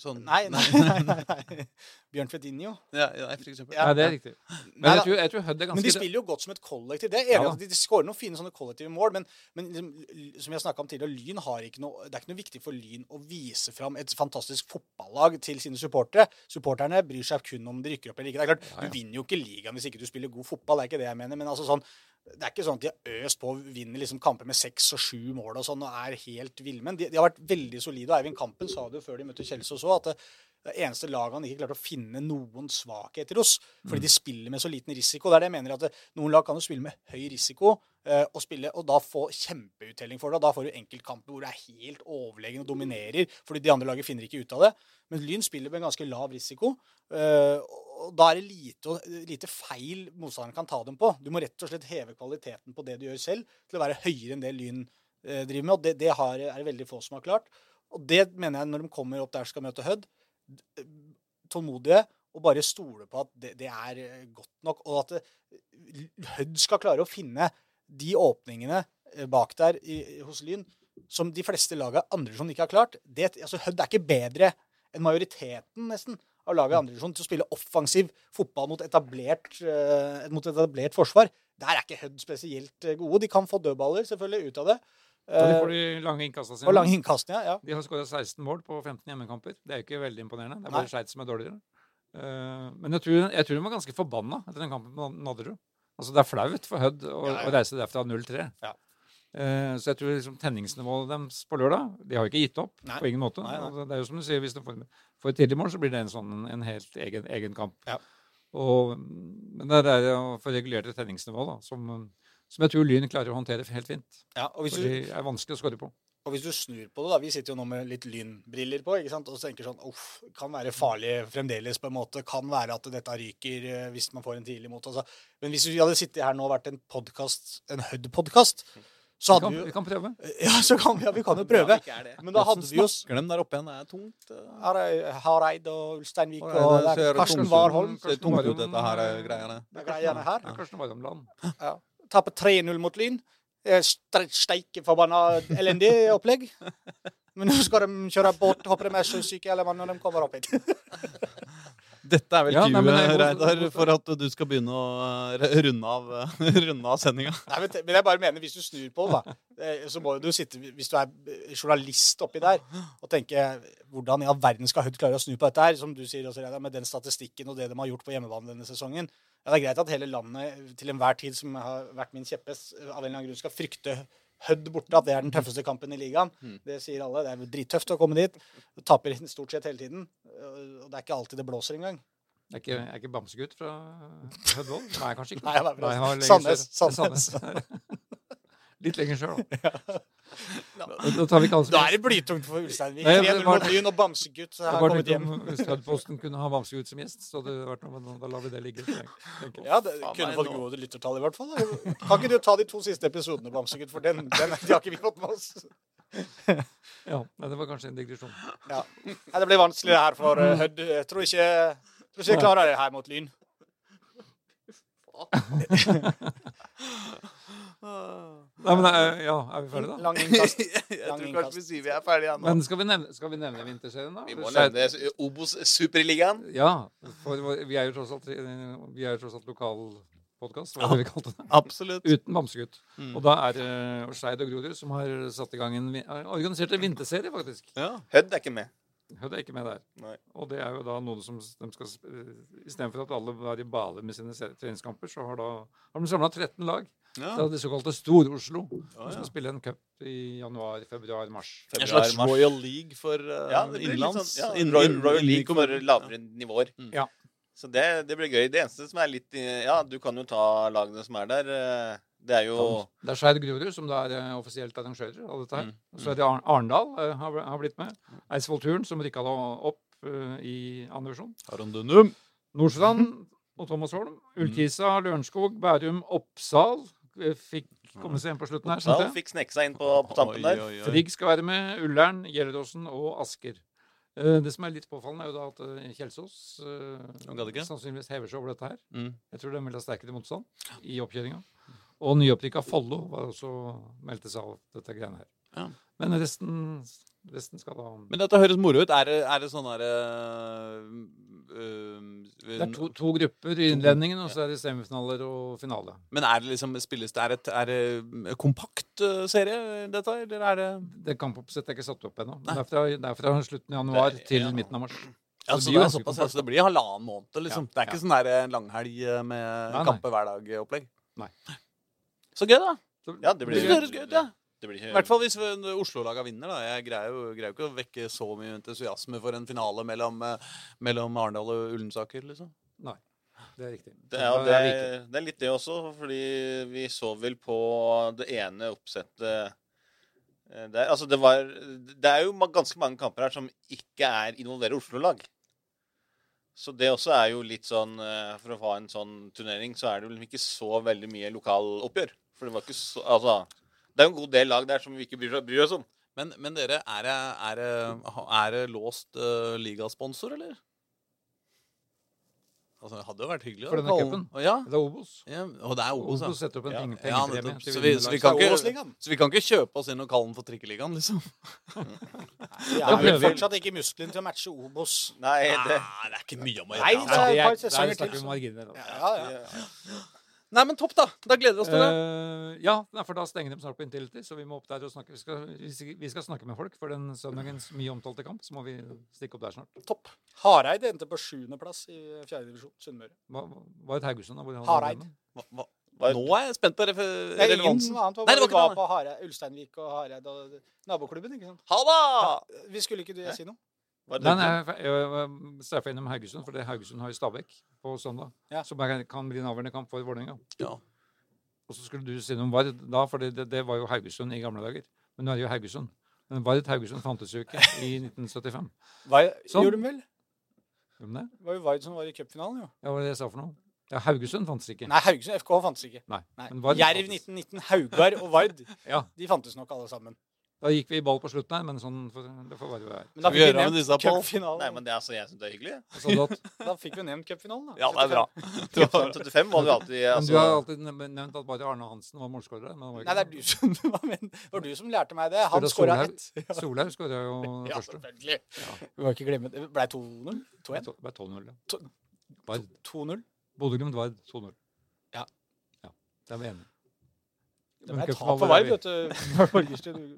Sånn, Nei, nei, nei, nei, nei. Bjørn Fedinho. Ja, ja, for eksempel. Ja. Det er riktig. Men Nei, jeg tror, jeg tror Hødd er Men de spiller jo godt som et kollektiv. Det er enig Ja at de, de skårer noen fine sånne kollektive mål, men, men liksom, som jeg snakka om tidligere, Lyn har ikke noe, det er ikke noe viktig for Lyn å vise fram et fantastisk fotballag til sine supportere. Supporterne bryr seg kun om de rykker opp eller ikke. Det er klart, Ja, ja. Du vinner jo ikke ligaen hvis ikke du spiller god fotball, det er ikke det jeg mener. Men altså sånn, det er ikke sånn at de har øst på og vinner liksom kamper med seks og sju mål og sånn og er helt villmenn. De, de har vært veldig solide. og Eivind Kampen sa det jo før de møtte Kjelsås òg, at det, det eneste laget han ikke klarte å finne noen svakheter hos. Fordi de spiller med så liten risiko. Det er det jeg mener at det, Noen lag kan jo spille med høy risiko, å spille, og da få kjempeuttelling for det. og Da får du enkeltkamper hvor du er helt overlegen og dominerer, fordi de andre laget finner ikke ut av det. Men Lyn spiller med ganske lav risiko. eh, og Da er det lite, lite feil motstanderen kan ta dem på. Du må rett og slett heve kvaliteten på det du gjør selv, til å være høyere enn det Lyn eh, driver med. og Det, det har, er det veldig få som har klart. Og det mener jeg når de kommer opp der skal møte Hødd. Tålmodige og bare stole på at det, det er eh, godt nok. Og at Hødd skal klare å finne de åpningene eh, bak der i, hos Lyn som de fleste laga andredivisjon ikke har klart. Det, altså Hødd er ikke bedre enn majoriteten nesten av laget i andredivisjon til å spille offensiv fotball mot etablert, uh, mot etablert forsvar. Der er ikke Hødd spesielt eh, gode. De kan få dødballer selvfølgelig ut av det. Og de får de lange innkastene sine. og lange innkastene, ja. De har skåra 16 mål på 15 hjemmekamper. Det er jo ikke veldig imponerende. Det er bare Skeid som er dårligere. Men jeg tror, jeg tror de var ganske forbanna etter den kampen på Nadderud. Altså, det er flaut for Hødd å, Ja, ja. å reise derfra 0-3. Ja. Eh, så jeg tror liksom tenningsnivået deres på lørdag De har jo ikke gitt opp. Nei. på ingen måte. Nei, nei. Altså, det er jo som du sier, Hvis du får, får et tidlig mål, så blir det en sånn en helt egen, egen kamp. Ja. Og, men det er det å få regulert et tenningsnivå da, som, som jeg tror Lyn klarer å håndtere helt fint. ja og, hvis For du, de er vanskelig å skåre på. Og hvis du snur på det, da Vi sitter jo nå med litt lynbriller på ikke sant? og så tenker sånn Uff, kan være farlig fremdeles, på en måte. Kan være at dette ryker eh, hvis man får en tidlig mot. Altså. Men hvis vi hadde sittet her nå og vært en podcast, en Hødd-podkast, så Vi hadde kan, vi jo vi kan prøve. Ja, så kan vi, ja, vi kan jo prøve. er. Men da hadde vi jo Glem Snakker dem der oppe igjen? Det er tungt. eh. Har- Hareid og Ulsteinvik og Karsten Warholm. det det er tungt ut. Dette her eh, greiene. Det er greiene her. Er Karsten Warholmland. Ja. Tape 3-0 mot Lyn. Stre- Steike forbanna elendig opplegg. Men nå skal de kjøre båt, håper de er sjøsyke eller når de kommer opp hit. Dette er vel Ja, det- Reidar, for at du skal begynne å eh, runde av, eh, runde av sendinga. Men, men jeg bare mener, hvis du snur på det, da, eh, så må du sitte, hvis du er journalist oppi der, og tenke hvordan i all verden skal Hødd klare å snu på dette her, som du sier også, Reidar, med den statistikken og det de har gjort på hjemmebane denne sesongen. Ja, det er greit at hele landet til enhver tid, som har vært min kjepphest, av en eller annen grunn skal frykte Hødd borte, at det er den tøffeste kampen i ligaen. Det sier alle. Det er drittøft å komme dit. Du taper stort sett hele tiden. Og det er ikke alltid det blåser engang. Jeg Er ikke, er ikke Bamsegutt fra Hødvold? Nei, kanskje ikke. Nei, han er Sandnes. Sandnes. Litt lenger sjøl, da. Da tar vi ikke Da er det blytungt for Ulsteinvik. Nei, 3-0 men var- mot Lyn og Bamsegutt har kommet hjem. om Hvis kunne ha Bamsegutt som gjest, så det vært noe, men da lar vi det ligge. jeg. Ja, det Faen kunne fått gode lyttertall i hvert fall. da. Kan ikke du ta de to siste episodene, Bamsegutt, for den, den de har ikke vi fått med oss. Ja, nei, Det var kanskje en digresjon. Ja. Nei, det blir vanskelig her for uh, Hødd. Jeg tror ikke, tror ikke jeg klarer det her mot Lyn. Nei, men eh, ja, Er vi ferdige, da? Lang innkast. Jeg tror kanskje vi sier vi er ferdige nå. Men skal vi nevne, skal vi nevne vinterserien, da? Vi må nevne Obos Superligaen. Ja, for vi er jo tross alt, vi er jo tross alt lokal podkast, hva er det vi kalte det? Absolutt. Uten Bamsegutt. Og da er det uh, Skeid og Grorud som har satt i gang en vi- organisert en vinterserie, faktisk. Ja. Hødd er ikke med. Hødd er ikke med der. Nei. Og det er jo da noe som de skal Istedenfor at alle var i bale med sine treningskamper, så har, da, har de samla 13 lag Ja. Det, det såkalte Stor-Oslo. Som ja. skal spille en cup i januar, februar, mars. En slags mars. Royal League for uh, Ja, innenlands. sånn, ja, in, Royal, Royal inn League for lavere lavere nivåer. Ja. Så det, det blir gøy. Det eneste som er litt Ja, du kan jo ta lagene som er der. eh, Det er jo Det er Skeid Grorud som da er eh, offisielt arrangører av dette her. Mm, så er det Arendal eh, har, har blitt med. Eidsvoll Turn, som rykka opp uh, i andre divisjon. Nordstrand og Thomas Holm. Ullkisa, Lørenskog, Bærum, Oppsal eh, fikk komme seg hjem på slutten her. Ja, skjønte fikk sneke seg inn på, på tampen der. Oi, oi, oi. Frigg skal være med. Ullern, Gjelleråsen og Asker. Eh, Det som er litt påfallende, er jo da at eh, Kjelsås eh, sannsynligvis hever seg over dette her. Mm. Jeg tror de vil ha sterkere motstand i oppkjøringa. Og nyopprykka Follo var også meldte seg av dette greiene her. Ja. Men resten, resten skal ha Men dette høres moro ut. Er det, er det sånn derre Det er to, to grupper i innledningen, og så er det semifinaler og finale. Men er det liksom spilles det Er det, er det kompakt eh, serie, dette, eller er det Det kampoppsettet er ikke satt opp ennå. Det det er fra slutten av januar Det til ja. midten av mars. Ja, det så blir det er såpass, altså, det blir halvannen måned, liksom. Ja, Det er ikke ja. sånn der eh, langhelg eh, med Nei, kamper hver dag-opplegg. Nei. Så gøy, da. Så- Ja, det Det blir høres gøy ut, ja. Det blir I hvert fall hvis Oslo-laga vinner. da Jeg greier jo, greier jo ikke å vekke så mye entusiasme for en finale mellom, eh, mellom Arendal og Ullensaker. liksom Nei. Det er riktig. Det er, det, er, det er litt det også, fordi vi så vel på det ene oppsettet eh, der. Altså, det var Det er jo ganske mange kamper her som ikke er involverer Oslo-lag. Så det også er jo litt sånn eh, For å ha en sånn turnering, så er det vel ikke så veldig mye lokaloppgjør. For det var ikke så Altså Det er jo en god del lag der som vi ikke bryr, bryr oss om. Men, men dere, er det, er det, er det låst uh, ligasponsor, eller? Altså, det hadde jo vært hyggelig. For denne cupen? Ja. Det er Obos. ja. Og det er Obos, Obos ja. setter opp en Ja. penge- Ja, til Så vi- så vi kan ikke- Så vi kan ikke kjøpe oss inn og kalle den for Trikkeligaen, liksom? Vi har vel fortsatt ikke musklene til å matche Obos. Nei, det Nei, det er ikke mye om å Nei, gjøre. det altså. er et par der sesonger snakker vi marginer. da. Ja, ja. Nei, men topp, da. Da gleder vi oss til det. Uh, ja, for da stenger de snart på Intility, så vi må opp der og snakke. Vi skal, vi- skal snakke med folk for den søndagens mye omtalte kamp. Så må vi stikke opp der snart. Topp. Hareid endte på sjuendeplass i fjerdedivisjon. Sunnmøre. Hva, hva het Haugesund? da? Hareid. var? Hva, hva? Nå er jeg spent på refer Det er ingen relevansen. annet. Nei, det var vi var ikke på Hareid, Ulsteinvik og Hareid og naboklubben, ikke sant? Ha da! Vi skulle ikke du si noe? Jeg, jeg, straffa innom Haugesund, for det Haugesund har i Stabæk på søndag. Ja. Som er, kan bli en avgjørende kamp for Vålerenga. Ja. Og så skulle du si noe om Vard da, for det, det, var jo Haugesund i gamle dager. Men nå er det jo Haugesund. Men Vard Haugesund fantes jo ikke i 1975. Hva Sånn. Gjorde de vel? Gjorde de det? Det var jo Vard som var i cupfinalen, jo. Ja, hva var det jeg sa for noe? Ja, Haugesund fantes ikke. Nei, Haugesund FK fantes ikke. Nei. Nei. Men Vard Jerv 1919, Haugar og Vard, Ja, de fantes nok alle sammen. Da gikk vi i ball på slutten her, men sånn det får være er. Men da vi fikk vi nevnt cupfinalen. Nei, men det er altså, jeg syns det er hyggelig. Så da, Da fikk vi nevnt cupfinalen, da. Ja, det er bra. Sånn 75 var det jo alltid men altså, du har alltid nevnt at bare Arne Hansen var målskårer. Men Nei, det er du som, men- var du som lærte meg det. Han skåra ett. Ja, Solhaug skåra jo ja, første. selvfølgelig. Vi må ikke glemme det. Ble 2-0? 2-1? Det ble 12-0. ja. Vard. 2-0? Bodø-Glimt Vard 2-0. Ja. ja. Det er vi enige. Det Men ble tap for Vard, vet du.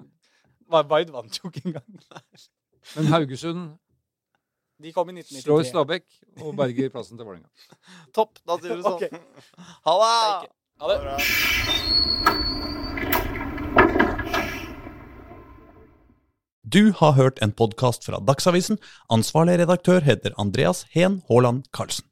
Vard vant jo ikke engang. Men Haugesund De kom i slår 1993. Stabæk og berger plassen til Vålerenga. Topp. Da sier vi sånn. Okay. Ha det! Ha det. Du har hørt en podkast fra Dagsavisen. Ansvarlig redaktør heter Andreas Heen Haaland Karlsen.